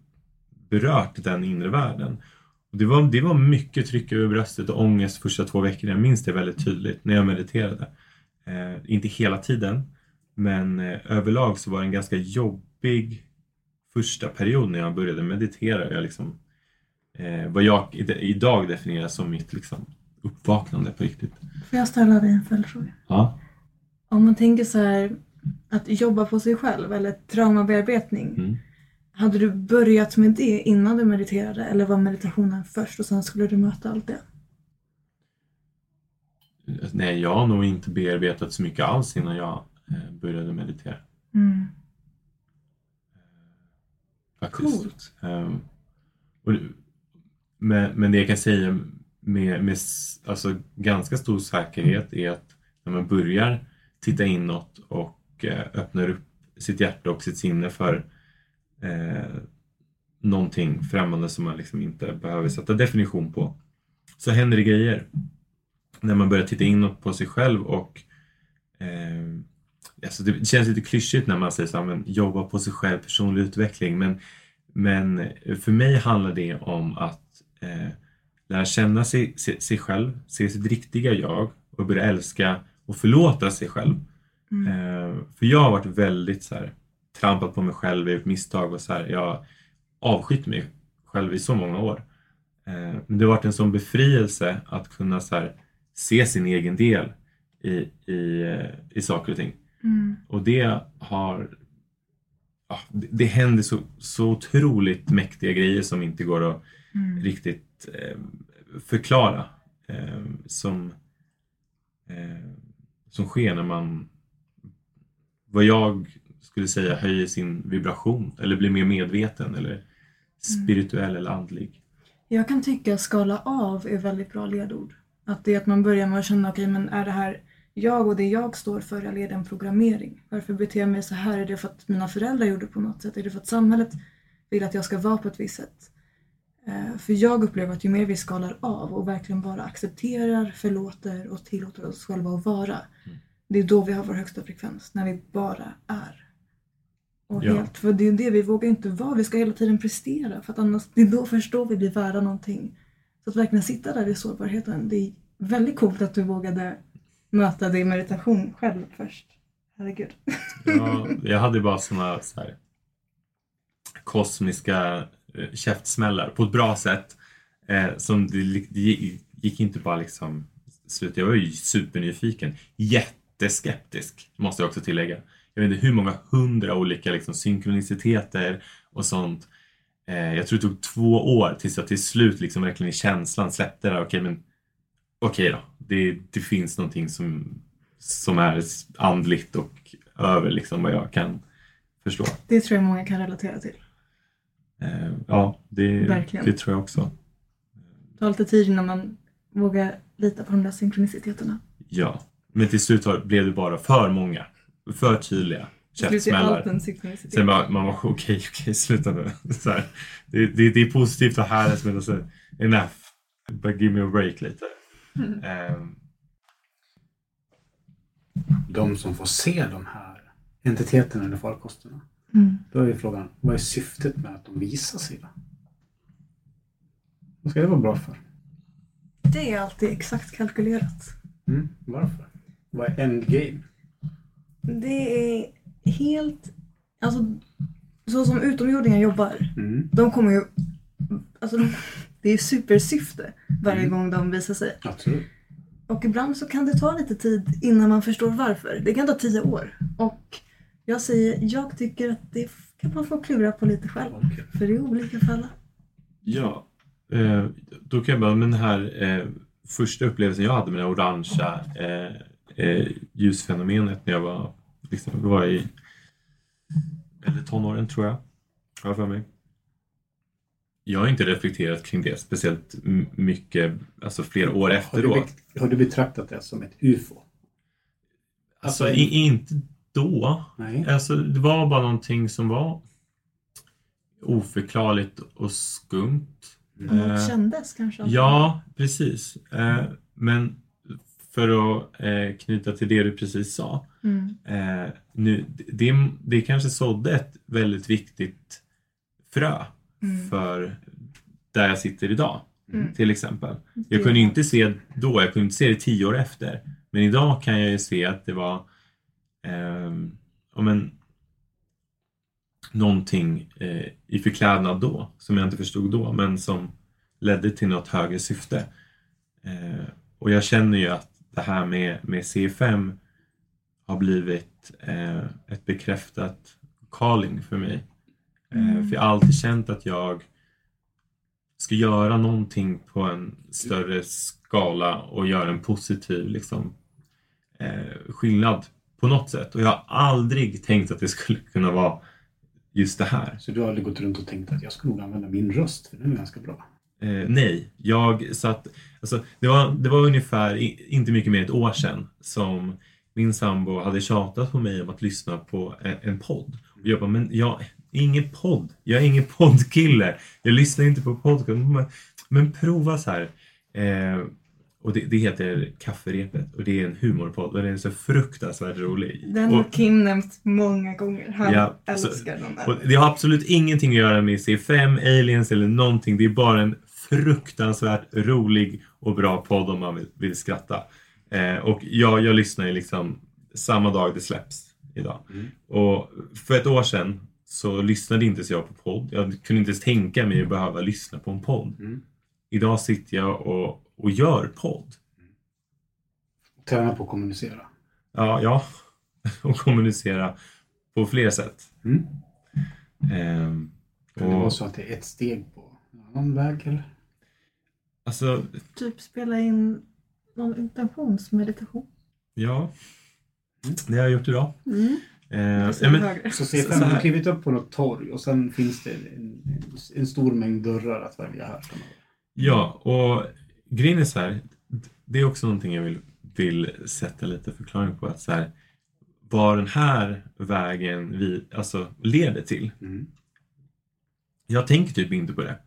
berört den inre världen. Och det, var, det var mycket tryck över bröstet och ångest första två veckorna. Jag minns det väldigt tydligt när jag mediterade. Eh, inte hela tiden, men eh, överlag så var det en ganska jobbig första period när jag började meditera. Jag liksom, eh, vad jag i- idag definierar som mitt liksom, uppvaknande på riktigt. Får jag ställa dig en följdfråga? Ja. Om man tänker så här att jobba på sig själv eller traumabearbetning. Mm. Hade du börjat med det innan du mediterade eller var meditationen först och sen skulle du möta allt det? Nej, jag har nog inte bearbetat så mycket alls innan jag började meditera. Mm. Faktiskt. Coolt. Ehm, och, men, men det jag kan säga med, med alltså, ganska stor säkerhet är att när man börjar titta inåt och eh, öppnar upp sitt hjärta och sitt sinne för eh, någonting främmande som man liksom inte behöver sätta definition på så händer det grejer. När man börjar titta inåt på sig själv och eh, alltså det känns lite klyschigt när man säger så här, men jobba på sig själv, personlig utveckling. Men, men för mig handlar det om att eh, lära känna sig, sig, sig själv, se sitt riktiga jag och börja älska och förlåta sig själv. Mm. Eh, för jag har varit väldigt så här, trampat på mig själv, gjort misstag och så här, jag avskytt mig själv i så många år. Eh, men det har varit en sån befrielse att kunna så här, se sin egen del i, i, eh, i saker och ting. Mm. Och det har... Ja, det, det händer så, så otroligt mäktiga grejer som inte går att Mm. riktigt eh, förklara. Eh, som, eh, som sker när man, vad jag skulle säga, höjer sin vibration eller blir mer medveten eller spirituell eller andlig. Jag kan tycka skala av är väldigt bra ledord. Att det är att man börjar med att känna, okej men är det här jag och det jag står för är det en programmering? Varför beter jag mig så här? Är det för att mina föräldrar gjorde på något sätt? Är det för att samhället vill att jag ska vara på ett visst sätt? Eh, För jag upplever att ju mer vi skalar av och verkligen bara accepterar, förlåter och tillåter oss själva att vara. Mm. Det är då vi har vår högsta frekvens, när vi bara är. Och Ja. helt, för det är det vi vågar inte vara, vi ska hela tiden prestera. För att annars, det är då först då vi blir värda någonting. Så att verkligen sitta där i sårbarheten, det är väldigt coolt att du vågade möta det i meditation själv först. Herregud. Ja, jag hade bara såna så här, kosmiska eh, käftsmällar på ett bra sätt. Eh, som det, det gick inte bara liksom slut. Jag var ju supernyfiken. Jätteskeptisk måste jag också tillägga. Jag vet inte hur många hundra olika liksom, synkroniciteter och sånt. Eh, jag tror det tog två år tills jag till slut liksom verkligen i känslan släppte det. Okej, men okej då. Det, det finns någonting som, som är andligt och över liksom vad jag kan förstå. Det tror jag många kan relatera till. Eh, ja, det, Verkligen. det tror jag också. Det tar lite tid innan man vågar lita på de där synkroniciteterna. Ja, men till slut var- blev det bara för många, för tydliga käftsmällar. Sen bara, man var [laughs] okej, okej, sluta nu. [laughs] Så här, det, det, det är positivt och härligt men alltså, enough. Bara give me a break lite. [laughs] Ehm, De som får se de här entiteterna eller farkosterna. Mm. Då är frågan, vad är syftet med att de visar sig då? Vad ska det vara bra för? Det är alltid exakt kalkylerat. Mm, varför? Vad är endgame? Det är helt... Alltså, så som utomjordingar jobbar, Mm, de kommer ju... Alltså, det är supersyfte varje Mm. gång de visar sig. absolut. Och ibland så kan det ta lite tid innan man förstår varför. Det kan ta tio år. Och jag säger, jag tycker att det kan man få klura på lite själv. Okej. För det är olika för alla. ja, eh, då kan jag bara, med den här eh, första upplevelsen jag hade med det orangea eh, ljusfenomenet när jag var, liksom, var i eller tonåren tror jag, har jag för mig. Jag har inte reflekterat kring det speciellt mycket, alltså flera år Har du, efteråt. be- har du betraktat det som ett UFO? Alltså alltså- i, inte då. Nej. Alltså det var bara någonting som var oförklarligt och skumt. Något Eh, kändes kanske. Ja, precis. Eh, men för att eh, knyta till det du precis sa. Mm. Eh, nu, det, det kanske sådde ett väldigt viktigt frö Mm. för där jag sitter idag. Mm. Till exempel. Det- Jag kunde inte se då, jag kunde inte se det tio år efter. Men idag kan jag ju se att det var ehm, ja, men, någonting eh, i förklädnad då som jag inte förstod då men som ledde till något högre syfte. Eh, och jag känner ju att det här med, med C5 har blivit eh, ett bekräftat calling för mig. Mm. För jag har alltid känt att jag ska göra någonting på en större skala och göra en positiv liksom, eh, skillnad på något sätt. Och jag har aldrig tänkt att det skulle kunna vara just det här. Så du har aldrig gått runt och tänkt att jag ska nog använda min röst, för den är ganska bra. Eh, nej, jag satt... Alltså, det, var, det var ungefär inte mycket mer än ett år sedan som min sambo hade tjatat på mig om att lyssna på en, en podd. Och jag bara, men jag ingen podd. Jag är ingen poddkille. Jag lyssnar inte på podcast. Men, men prova så här. Eh, och det, det heter Kafferepet och det är en humorpodd och den är så fruktansvärt rolig. Den har Kim nämnt många gånger. Han Ja, så- älskar den där. och det har absolut ingenting att göra med C5, aliens eller någonting. Det är bara en fruktansvärt rolig och bra podd om man vill, vill skratta. Eh, och jag, jag lyssnar ju liksom samma dag det släpps idag. Mm. Och för ett år sedan så lyssnade inte så jag på podd. Jag kunde inte ens tänka mig att behöva lyssna på en podd. Mm. Idag sitter jag och, och gör podd. Träna på att kommunicera. Ja, ja. [laughs] Och kommunicera på fler sätt. Mm. Ehm, Kan det vara och, så att det är ett steg på en annan väg eller? alltså, Typ spela in någon intentionsmeditation. ja. Mm. Det har jag gjort idag. Mm. Eh, Så ja, men. Så Så- C5 så har klivit upp på något torg och sen finns det en, en, stor mängd dörrar att välja här. ja, och grejen är så här. Det är också någonting jag vill, vill sätta lite förklaring på. Att så här, vad den här vägen vi, alltså, leder till. Mm. Jag tänker typ inte på det.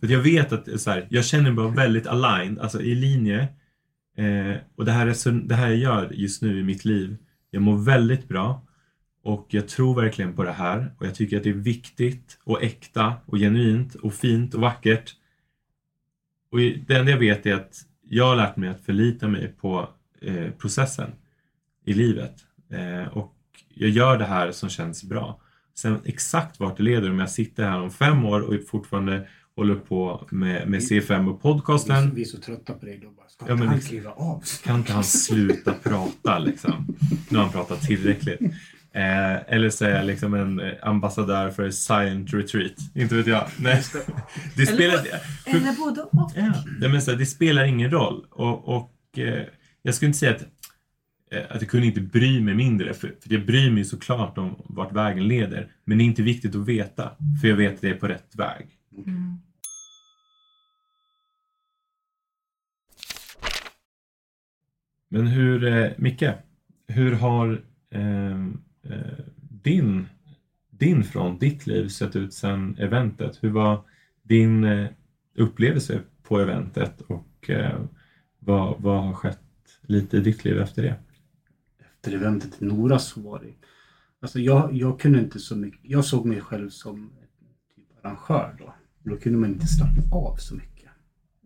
För jag vet att så här, jag känner mig bara väldigt aligned, alltså i linje. Eh, och det här, är så, det här jag gör just nu i mitt liv, jag mår väldigt bra. Och jag tror verkligen på det här och jag tycker att det är viktigt och äkta och genuint och fint och vackert. Och det enda jag vet är att jag har lärt mig att förlita mig på eh, processen i livet. Eh, och jag gör det här som känns bra. Sen exakt vart det leder, om jag sitter här om fem år och fortfarande håller på med, med C5 och podcasten. Vi är så trötta på dig då. Bara, ska Ja, men han kliva av? Kan inte han sluta prata liksom? Nu har han pratat tillräckligt. Eh, eller så är jag liksom en eh, ambassadör för Silent Retreat. Inte vet jag. Nej. [laughs] Det spelar, Eller både och. ja, men så här, det spelar ingen roll. Och, och eh, jag skulle inte säga att, eh, att jag kunde inte bry mig mindre. För, för jag bryr mig såklart om vart vägen leder. Men det är inte viktigt att veta. För jag vet att det är på rätt väg. Mm. Men hur, eh, Micke, hur har eh, Eh, din, din front, ditt liv sett ut sedan eventet? Hur var din eh, upplevelse på eventet och eh, vad, vad har skett lite i ditt liv efter det? Efter eventet i Nora så var det... Alltså jag, jag kunde inte så mycket... Jag såg mig själv som typ arrangör då. Då kunde man inte slappna av så mycket.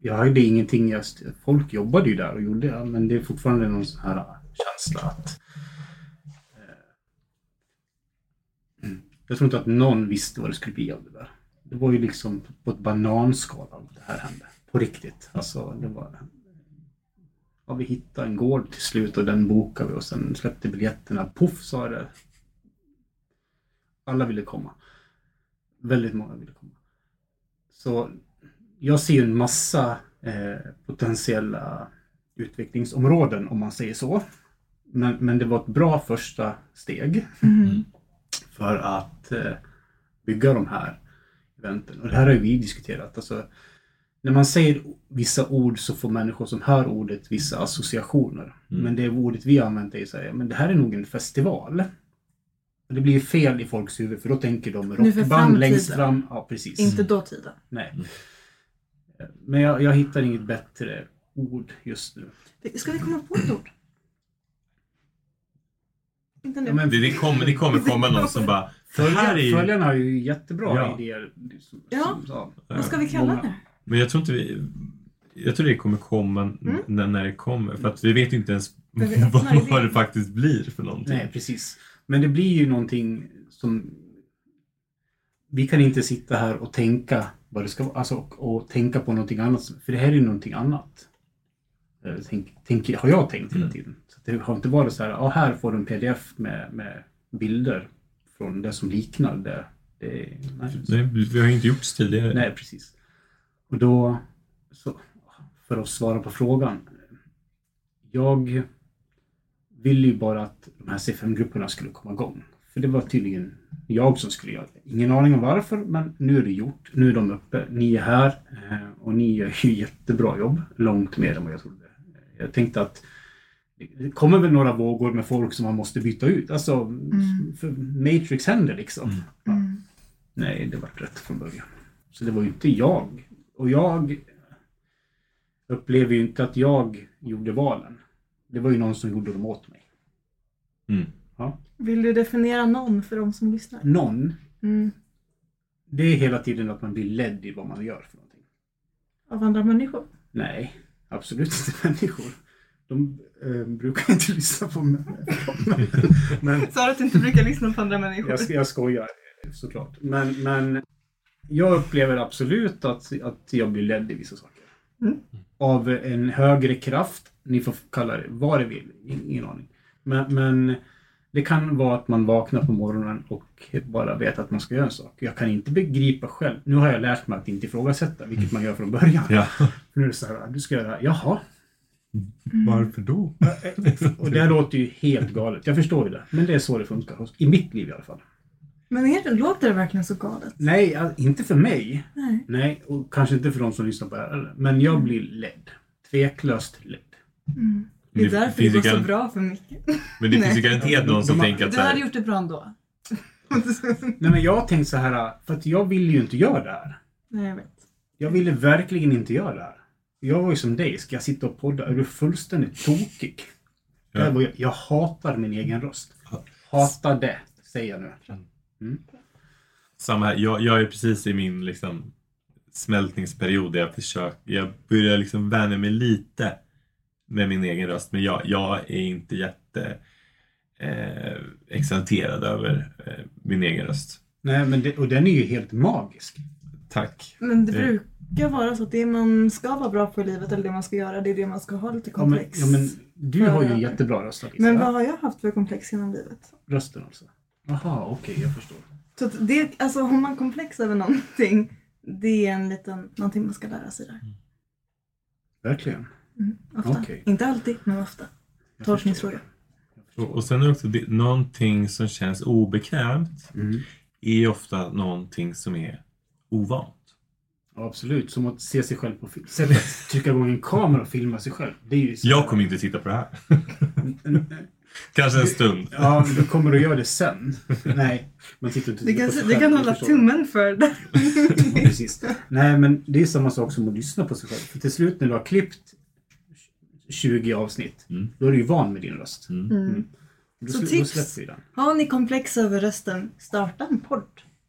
Jag hade ingenting... Jag, folk jobbade ju där och gjorde det, men det är fortfarande någon sån här känsla att... eh, mm. Jag tror inte att någon visste vad det skulle bli av det där. Det var ju liksom på ett bananskal allt det här hände. På riktigt. Alltså, det var... Ja, vi hittade en gård till slut och den bokade vi och sen släppte biljetterna. Poff sa det. Alla ville komma. Väldigt många ville komma. Så jag ser en massa eh, potentiella utvecklingsområden om man säger så. Men, men det var ett bra första steg Mm för att eh, bygga de här eventen. Och det här har ju vi diskuterat. Alltså, när man säger vissa ord så får människor som hör ordet vissa associationer. Mm. Men det ordet vi har använt är att säga, men det här är nog en festival. Och det blir fel i folks huvud för då tänker de rockband längst fram. Ja, precis. Inte dåtiden. Nej. Mm. Men jag, jag hittar inget bättre ord just nu. Ska vi komma på ett ord? Ja, men Det, det, kommer, det kommer [laughs] komma någon som bara är Följarna, har ju jättebra Ja. idéer. Som, Ja. som, ja. Vad ska vi kalla Många. det? Men jag tror inte vi... Jag tror det kommer komma n- när, när det kommer. För att vi vet ju inte ens [laughs] vad, vad det faktiskt blir för någonting. Nej, precis. Men det blir ju någonting som... Vi kan inte sitta här och tänka vad det ska vara, alltså, och, och tänka på någonting annat. För det här är ju någonting annat. Eh, Tänk, tänk, har jag tänkt hela Mm. tiden. Så det har inte varit så här, ja här får du en pdf med, med bilder från det som liknar det. det nej, Nej, vi har inte gjorts tidigare. Nej, precis. Och då, så, för att svara på frågan. Jag ville ju bara att de här C5-grupperna skulle komma igång. För det var tydligen jag som skulle göra det. Ingen aning om varför, men nu är det gjort. Nu är de uppe. Ni är här eh, och ni gör ju [laughs] jättebra jobb. Långt mer än vad jag trodde. Jag tänkte att det kommer väl några vågor med folk som man måste byta ut. Alltså, för Matrix händer liksom. Mm. Ja. Mm. Nej, det var rätt från början. Så det var ju inte jag. Och jag upplever ju inte att jag gjorde valen. Det var ju någon som gjorde dem åt mig. Mm. Vill du definiera någon för de som lyssnar? Någon, Mm. det är hela tiden att man blir ledd i vad man gör för någonting. Av andra människor? Nej, absolut inte [laughs] människor. De eh, brukar [laughs] inte lyssna på mig. [laughs] Men, Sa du att du inte brukar lyssna på andra människor? jag, jag skojar såklart. Men, men jag upplever absolut att, att jag blir ledd i vissa saker. Mm. Av en högre kraft. Ni får kalla det vad det vill. Ingen aning. Men, men det kan vara att man vaknar på morgonen och bara vet att man ska göra en sak. Jag kan inte begripa själv. Nu har jag lärt mig att inte ifrågasätta, vilket man gör från början. Ja. [laughs] Nu är det så här, du ska göra, jaha. Varför då? Och det här låter ju helt galet. Jag förstår ju det. Men det är så det funkar. hos- I mitt liv i alla fall. Men är det, låter det verkligen så galet? Nej, inte för mig. Nej. Nej, och kanske inte för de som lyssnar på det här. Men jag blir ledd. Tveklöst ledd. Mm. Det är Det därför det finns går så bra för mycket. Men det finns ju garanterat någon som tänker att Du hade gjort det bra ändå. [laughs] Nej, men jag har tänkt så här. För att jag vill ju inte göra det här. Nej, jag vet. Jag ville verkligen inte göra det här. Jag var ju som dig. Ska jag sitta och podda? Är du fullständigt tokig? Ja. Jag, jag hatar min egen röst. Hatar det, säger jag nu. Samma här. Jag, jag är precis i min liksom, smältningsperiod där jag försöker, jag börjar liksom vänja mig lite med min egen röst. Men jag, jag är inte jätte eh, exalterad över eh, min egen röst. Nej, men det, och den är ju helt magisk. Tack. Men det Eh. brukar vara så att det man ska vara bra på i livet eller det man ska göra, det är det man ska ha lite Ja, men, komplex. ja, men du har ju en jättebra röst Alicia. Men vad har jag haft för komplex genom livet? Rösten alltså. Jaha, okej, jag förstår. Så att det, alltså har man komplex över någonting, det är en liten, någonting man ska lära sig där. Verkligen. Mm, ofta. Okej. Inte alltid, men ofta. Jag Tolkningsfråga. Och, och sen är det också det, någonting som känns obekvämt Mm. är ofta någonting som är ovant. Ja, absolut. Som att se sig själv på film. Sätt att trycka igång en kamera och filma sig själv. Det är ju så- Jag kommer inte titta på det här. [laughs] Kanske en stund. Ja, du kommer att göra det sen. Nej, man sitter inte Du tittar kan, du kan hålla tummen för det. Ja, precis. Nej, men det är samma sak som att lyssna på sig själv. För till slut när du har klippt 20 avsnitt, Mm. då är du ju van med din röst. Mm. Mm. Då, Så tips. Har ni komplex över rösten, starta en podd.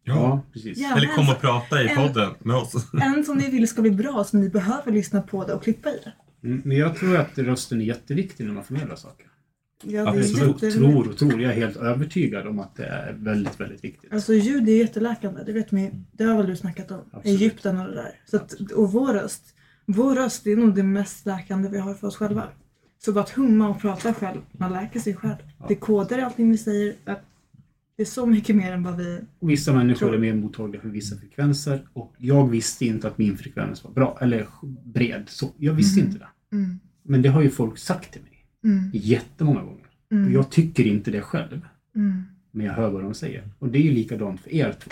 Ja, precis. Ja. Eller kom och prata i En- podden med oss. [laughs] En som ni vill ska bli bra, som ni behöver lyssna på det och klippa i det. Mm, men jag tror att rösten är jätteviktig när man förmedlar saker. Ja, det är Absolut. Tro, jätte- tror och tror. Jag är helt övertygad om att det är väldigt, väldigt viktigt. Alltså ljud är jätteläkande, det vet ni. Det har väl du snackat om? Absolut. Egypten och det där. Så att, och vår röst. Vår röst är nog det mest läkande vi har för oss själva. Så bara att humma och prata själv, man läker sig själv. Det kodar allting vi säger. Att det är så mycket mer än vad vi... Vissa människor Tror- är mer mottagliga för vissa frekvenser och jag visste inte att min frekvens var bra, eller bred. Så jag visste Mhm. inte det. Mm. Men det har ju folk sagt till mig Mm. jättemånga gånger. Och Mm. jag tycker inte det själv, Mm. men jag hör vad de säger. Och det är ju likadant för er två.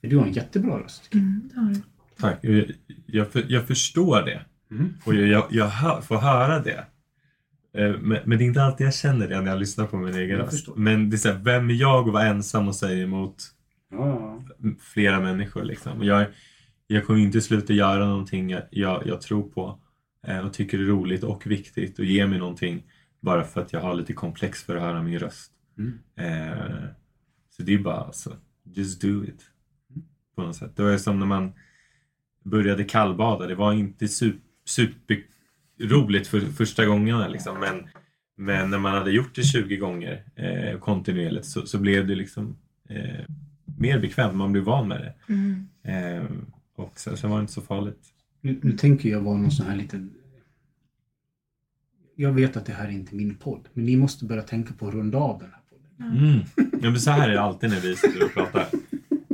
För du har en jättebra röst. Mm. Det har du. Tack. Jag, jag, för, jag förstår det. Mm. Och jag, jag, hör, får höra det. Eh, Men, men det är inte alltid jag känner det när jag lyssnar på min egen röst. Men det är så här, vem är jag att vara ensam och säga emot Ja, flera människor liksom. Jag, jag kommer inte sluta göra någonting jag, jag, tror på eh, och tycker är roligt och viktigt och ger mig någonting bara för att jag har lite komplex för att höra min röst. Mm. Eh, så det är bara alltså, just do it. På något sätt. Det var som när man började kallbada. Det var inte super, superroligt för första gångerna liksom. Men, men när man hade gjort det 20 gånger eh, kontinuerligt så, så blev det liksom eh, mer bekvämt. Man blev van med det. Mm. Eh, och sen, sen var det inte så farligt. Nu, nu tänker jag vara någon sån här liten... Jag vet att det här är inte min podd, men ni måste börja tänka på att runda av den här podden. Mm. Ja, men så här är det alltid när vi sitter och pratar.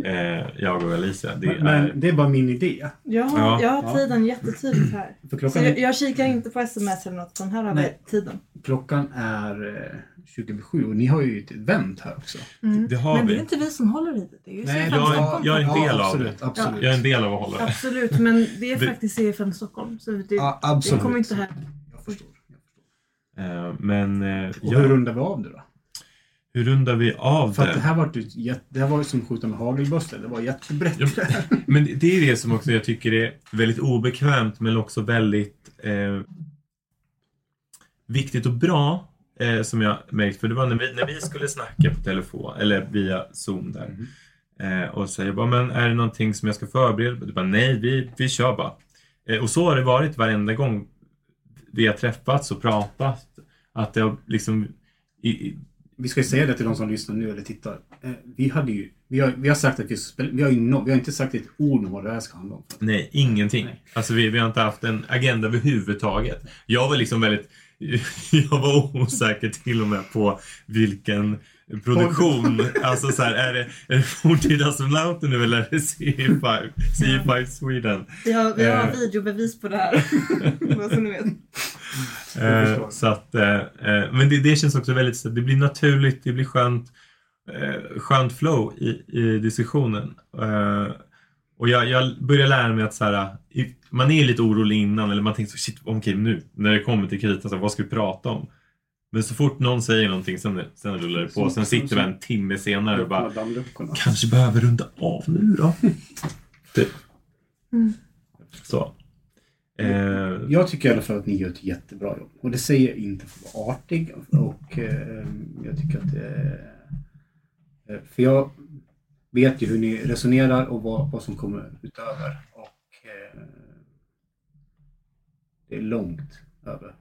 Eh, jag och Alicia. Det Men, är, men det är bara min idé. Jag har, Ja. jag har Ja. tiden jättetydligt här. [clears throat] För Så klockan, jag, jag kikar inte på sms eller något, utan här har vi Nej. tiden. klockan är eh, 20 över sju och ni har ju ett event här också. Mm. det har Men det vi. är inte vi som håller i det. Det är ju Nej, jag är- Stockholm. jag är en del av absolut, det. Absolut. Jag är en del av att hålla det. Absolut, men det är Vi- faktiskt CFM Stockholm. Så det, Ja, det absolut. kommer inte här. Jag förstår. Jag förstår. Eh, men eh, Och ja, hur rundar vi av det då? Hur rundar vi av För det det? här var, ju det här var som att skjuta med hagelbössor. Det var jättebrett. Ja, Men det är det som också jag tycker är väldigt obekvämt men också väldigt eh, viktigt och bra. Eh, som jag märkt, för det var när vi, när vi skulle snacka på telefon eller via Zoom där. Mhm. Eh, och jag bara, men är det någonting som jag ska förbereda? Du bara, nej, vi, vi kör bara. Eh, och så har det varit varenda gång vi har träffats och pratat. Att det har liksom... I, i, Vi ska ju säga det till de som lyssnar nu eller tittar. Eh, Vi hade ju, vi har, vi har sagt att vi vi har ju no, vi har inte sagt ett ord om vad det här ska handla om. nej, ingenting. Nej. Alltså vi, vi har inte haft en agenda överhuvudtaget. Jag var liksom väldigt... [laughs] Jag var osäker till och med på vilken produktion. [laughs] alltså så här, är det, är det Forntida astronauten nu eller är det CE5, CE5 Sweden? Vi har, vi har Eh. videobevis på det här. [laughs] Så ni vet. Eh, så att, eh, eh, men det, det känns också väldigt, det blir naturligt, det blir skönt, eh, skönt flow i, i diskussionen. Eh, och jag, jag börjar lära mig att så här, man är lite orolig innan eller man tänker så shit, okej nu när det kommer till kritan, så, vad ska vi prata om? Men så fort någon säger någonting sen, sen rullar det på. Sen sitter vi en timme senare och bara kanske behöver runda av nu då. Det, [laughs] Mm. Så. Eh, Jag tycker i alla fall att ni gör ett jättebra jobb. Och det säger jag inte för att vara artig. Och eh, jag tycker att det är... eh, För jag vet ju hur ni resonerar och vad, vad som kommer utöver. Och eh, det är långt över.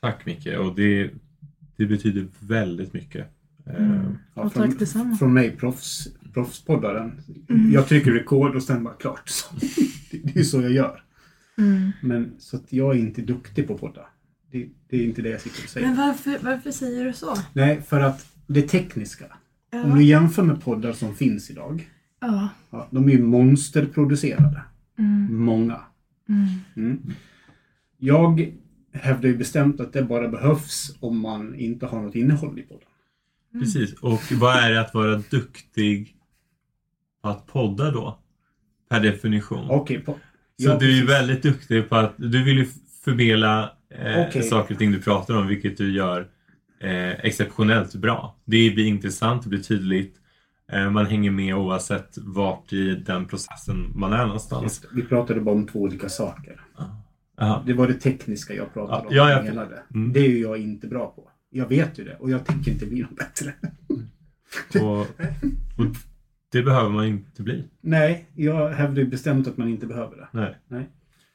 Tack Micke och det, det betyder väldigt mycket. Eh, Mm. Ja, Och från, tack detsamma. Från mig, proffs, proffspoddaren. Mm. Jag trycker rekord och sen bara klart. Så, [laughs] det, det är så jag gör. Mm. Men så att jag är inte duktig på att podda. Det, det är inte det jag sitter och säger. Men varför, varför säger du så? Nej, för att det tekniska. Om Ja. du jämför med poddar som finns idag. ja. Ja, de är ju monsterproducerade. Mm. Många. Mm. Mm. Jag hävdar ju bestämt att det bara behövs om man inte har något innehåll i podden. Precis, och vad är det att vara duktig på att podda då? Per definition. Okej, po- Så ja, du är ju väldigt duktig på att, du vill ju förmedla eh, Okej. saker och ting du pratar om, vilket du gör eh, exceptionellt bra. Det blir intressant, det blir tydligt. Eh, man hänger med oavsett vart i den processen man är någonstans. Just. Vi pratade bara om två olika saker. Aha. Det var det tekniska jag pratade Ja, om. ja, jag menade. Mm. Det är ju jag inte bra på. Jag vet ju det och jag tänker inte bli något bättre. [laughs] Och, och det behöver man inte bli. Nej, jag hävdar ju bestämt att man inte behöver det. Nej. Nej.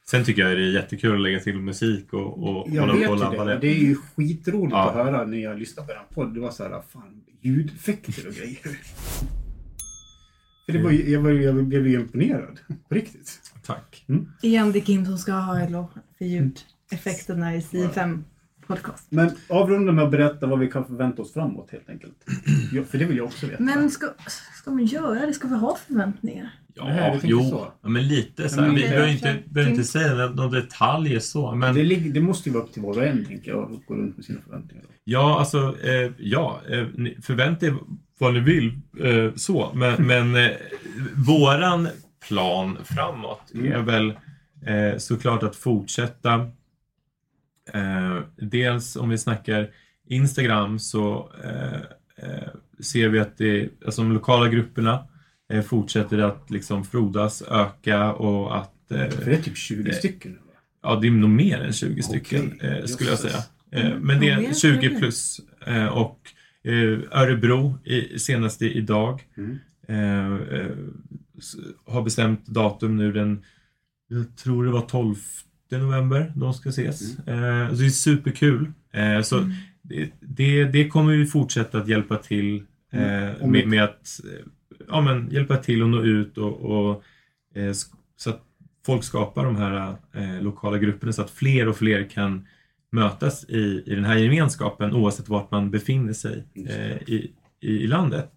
Sen tycker jag det är jättekul att lägga till musik och, och Jag hålla på och labba det. det. Det är ju skitroligt Ja. att höra när jag lyssnar på er podd. Det var så här, fan, ljudeffekter och grejer. [laughs] För det var, jag, var, jag blev ju imponerad. På riktigt. Tack. Igen, det är Kim som ska ha eloge för ljudeffekterna i C5 podcast. Men avrunda med att berätta vad vi kan förvänta oss framåt helt enkelt. [clears throat] Ja, för det vill jag också veta. Men ska, ska man göra det? Ska vi ha förväntningar? Ja, Nej, jo. så. Ja, men lite så. Men Vi behöver inte, behöver inte säga några detaljer så. Men det, det måste ju vara upp till var och en, tänker jag, att gå runt med sina förväntningar. ja, alltså, eh, ja, eh, förvänta er vad ni vill eh, så. Men, men eh, våran plan framåt Mm. är väl eh, såklart att fortsätta. Eh, dels om vi snackar Instagram så eh, eh, ser vi att det, alltså de lokala grupperna eh, fortsätter att liksom frodas, öka och att eh, För det är typ 20 Eh, stycken? Ja, det är nog mer än 20 stycken Okej, eh, skulle jag säga. Eh, men det är än 20 20. plus. Och Örebro i, senast idag Mm. Eh, eh, har bestämt datum nu den, jag tror det var 12 november de ska ses. Mm. Eh, så det är superkul. Eh, så det, det, det kommer vi fortsätta att hjälpa till eh, Mm. Om med, med att eh, ja, men hjälpa till att nå ut och, och eh, så att folk skapar de här eh, lokala grupperna så att fler och fler kan mötas i, i den här gemenskapen oavsett vart man befinner sig eh, i, i, i landet.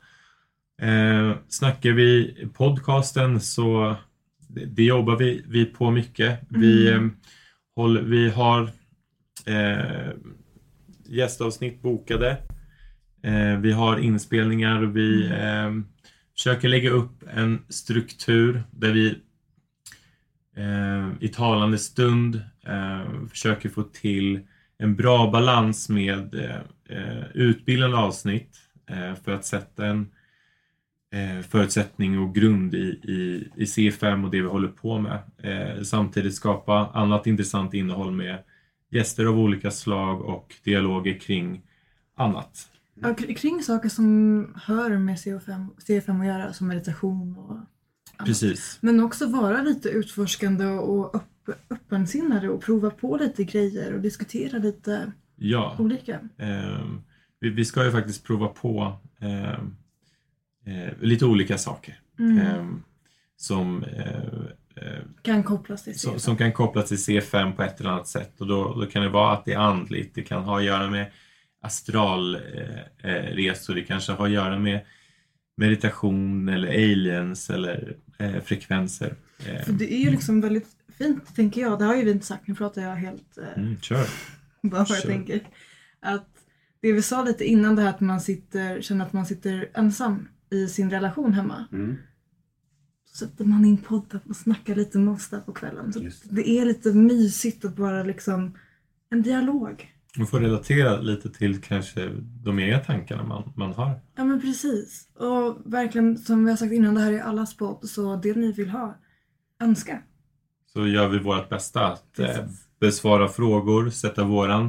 Eh, snackar vi podcasten så det, jobbar vi, vi på mycket. Vi, eh, håller, vi har eh, gästavsnitt bokade. Eh, vi har inspelningar vi eh, försöker lägga upp en struktur där vi eh, i talande stund eh, försöker få till en bra balans med utbildande avsnitt för att sätta en förutsättning och grund i, i, i C5 och det vi håller på med. Eh, samtidigt skapa annat intressant innehåll med gäster av olika slag och dialoger kring annat. Ja, kr- kring saker som hör med CO5, C5 att göra, som meditation och annat. Precis. Men också vara lite utforskande och upp, öppensinnade och prova på lite grejer och diskutera lite Ja. olika. Ehm, vi, vi ska ju faktiskt prova på ehm, eh, lite olika saker. Mm. ehm, som, eh, eh, Kan kopplas till som, C5. som kan kopplas till C5 på ett eller annat sätt. Och då, då kan det vara att det är andligt, det kan ha att göra med astralresor, eh, resor, det kanske har att göra med meditation eller aliens eller eh, frekvenser. För det är ju liksom väldigt fint, tänker jag. Det har ju vi inte sagt, nu pratar jag helt eh, mm, kör. [laughs] bara vad jag Kör. tänker. Att det vi sa lite innan det här att man sitter, känner att man sitter ensam i sin relation hemma. Mm. Så sätter man in podden och snackar lite med oss där på kvällen. Så Just det är lite mysigt att bara liksom en dialog. Man får relatera lite till kanske de egna tankarna man, man har. Ja men precis. Och verkligen som vi har sagt innan, det här är allas podd. Så det ni vill ha, önska. Så gör vi vårt bästa att eh, Precis. besvara frågor, sätta våran,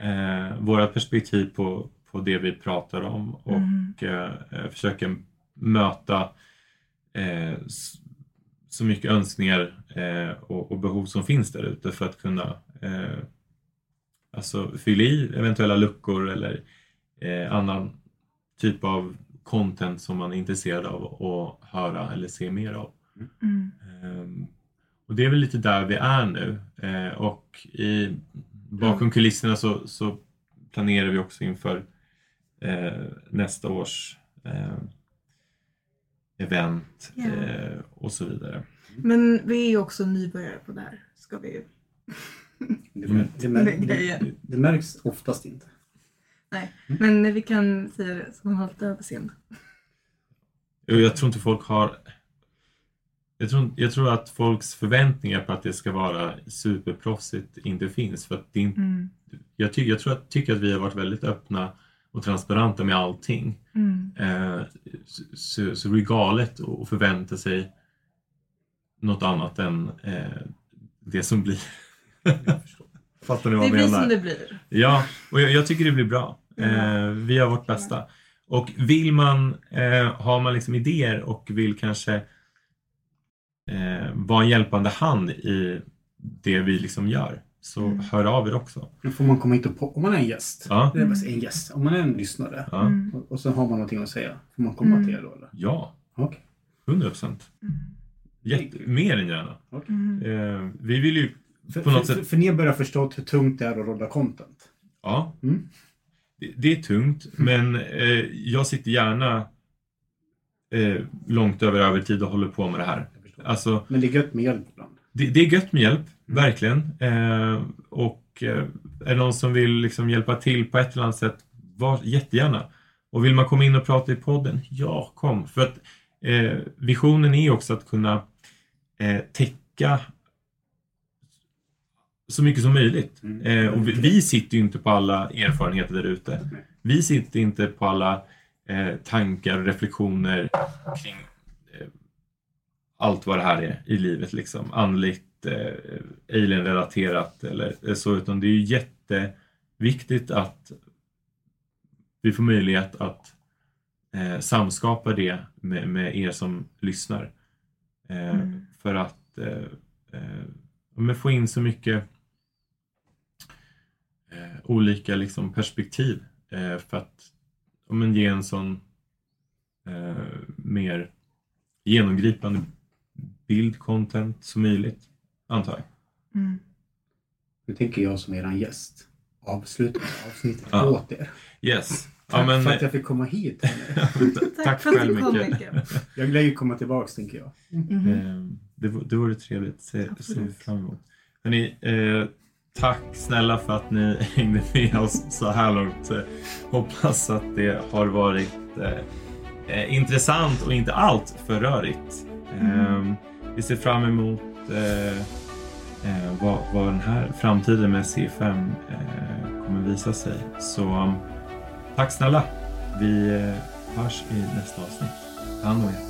eh, våra perspektiv på, på det vi pratar om och Mm. eh, försöka möta eh, så mycket önskningar eh, och, och behov som finns där ute för att kunna eh, alltså fylla i eventuella luckor eller eh, annan typ av content som man är intresserad av att höra eller se mer av. Mm. Ehm, och det är väl lite där vi är nu. Eh, och i, bakom kulisserna så, så planerar vi också inför nästa års eh, event eh, och så vidare. Men vi är ju också nybörjare på det här. Ska vi ju. Det, det, mär- [laughs] Det det, märks oftast inte. Nej. Mm. Men vi kan säga det man har lite överseende. Jag tror inte folk har jag tror, jag tror att folks förväntningar på att det ska vara superproffsigt inte finns. För att det Mm. jag, ty, jag tror att, tycker att vi har varit väldigt öppna och transparenta med allting. Mm. Eh, så, så, så det är galet att förvänta sig något annat än eh, det som blir. [laughs] Fattar ni vad Det jag blir menar? som det blir. Ja, och jag, jag tycker det blir bra. Eh, vi gör vårt bästa. Och vill man, eh, har man liksom idéer och vill kanske eh, vara en hjälpande hand i det vi liksom gör, så Mm. hör av er också. Nu får man komma hit och på, om man är en gäst. Ja. Det är bara en gäst. Om man är en lyssnare Ja, Mm. och, och så har man någonting att säga. Får man komma Mm. till er då eller? ja. 100 procent. Mm. Mer än gärna. Mm. Eh, vi vill ju För, På något för, sätt- för ni börjar förstå hur tungt det är att rodda content. Ja, Mm. det, det är tungt, men eh, jag sitter gärna eh, långt över övertid och håller på med det här. Alltså, Men det är gött med hjälp ibland. det, det är gött med hjälp, verkligen. Eh, och eh, är det någon som vill liksom hjälpa till på ett eller annat sätt, var jättegärna. Och vill man komma in och prata i podden, ja, kom. För att eh, visionen är också att kunna eh, täcka så mycket som möjligt. Mm. Eh, och vi, vi sitter ju inte på alla erfarenheter där ute. Vi sitter inte på alla eh, tankar och reflektioner kring allt vad det här är i livet. Liksom. Andligt, eh, alien-relaterat eller eh, så. Utan det är ju jätteviktigt att vi får möjlighet att eh, samskapa det med, med er som lyssnar. Eh, Mm. För att eh, eh, få in så mycket olika liksom, perspektiv för att men, ge en sån mer genomgripande bild, content som möjligt, antar jag. Mm. Nu tänker jag som eran gäst avsluta avsnittet Ja. åt er. Yes. Tack Ja, men, för att jag fick komma hit. [laughs] tack, Tack för att själv du kom Micke. Jag lär ju komma tillbaks tänker jag. Mhm. Eh, Det, det vore trevligt. Se, ser vi fram emot. Hörrni, eh, tack snälla för att ni [laughs] hängde med oss så här långt. Eh, hoppas att det har varit eh, eh, intressant och inte allt för rörigt. Eh, vi ser fram emot Eh, eh, vad, vad den här framtiden med C5 eh, kommer visa sig. Så um, tack snälla. Vi eh, hörs i nästa avsnitt. Ta hand om er.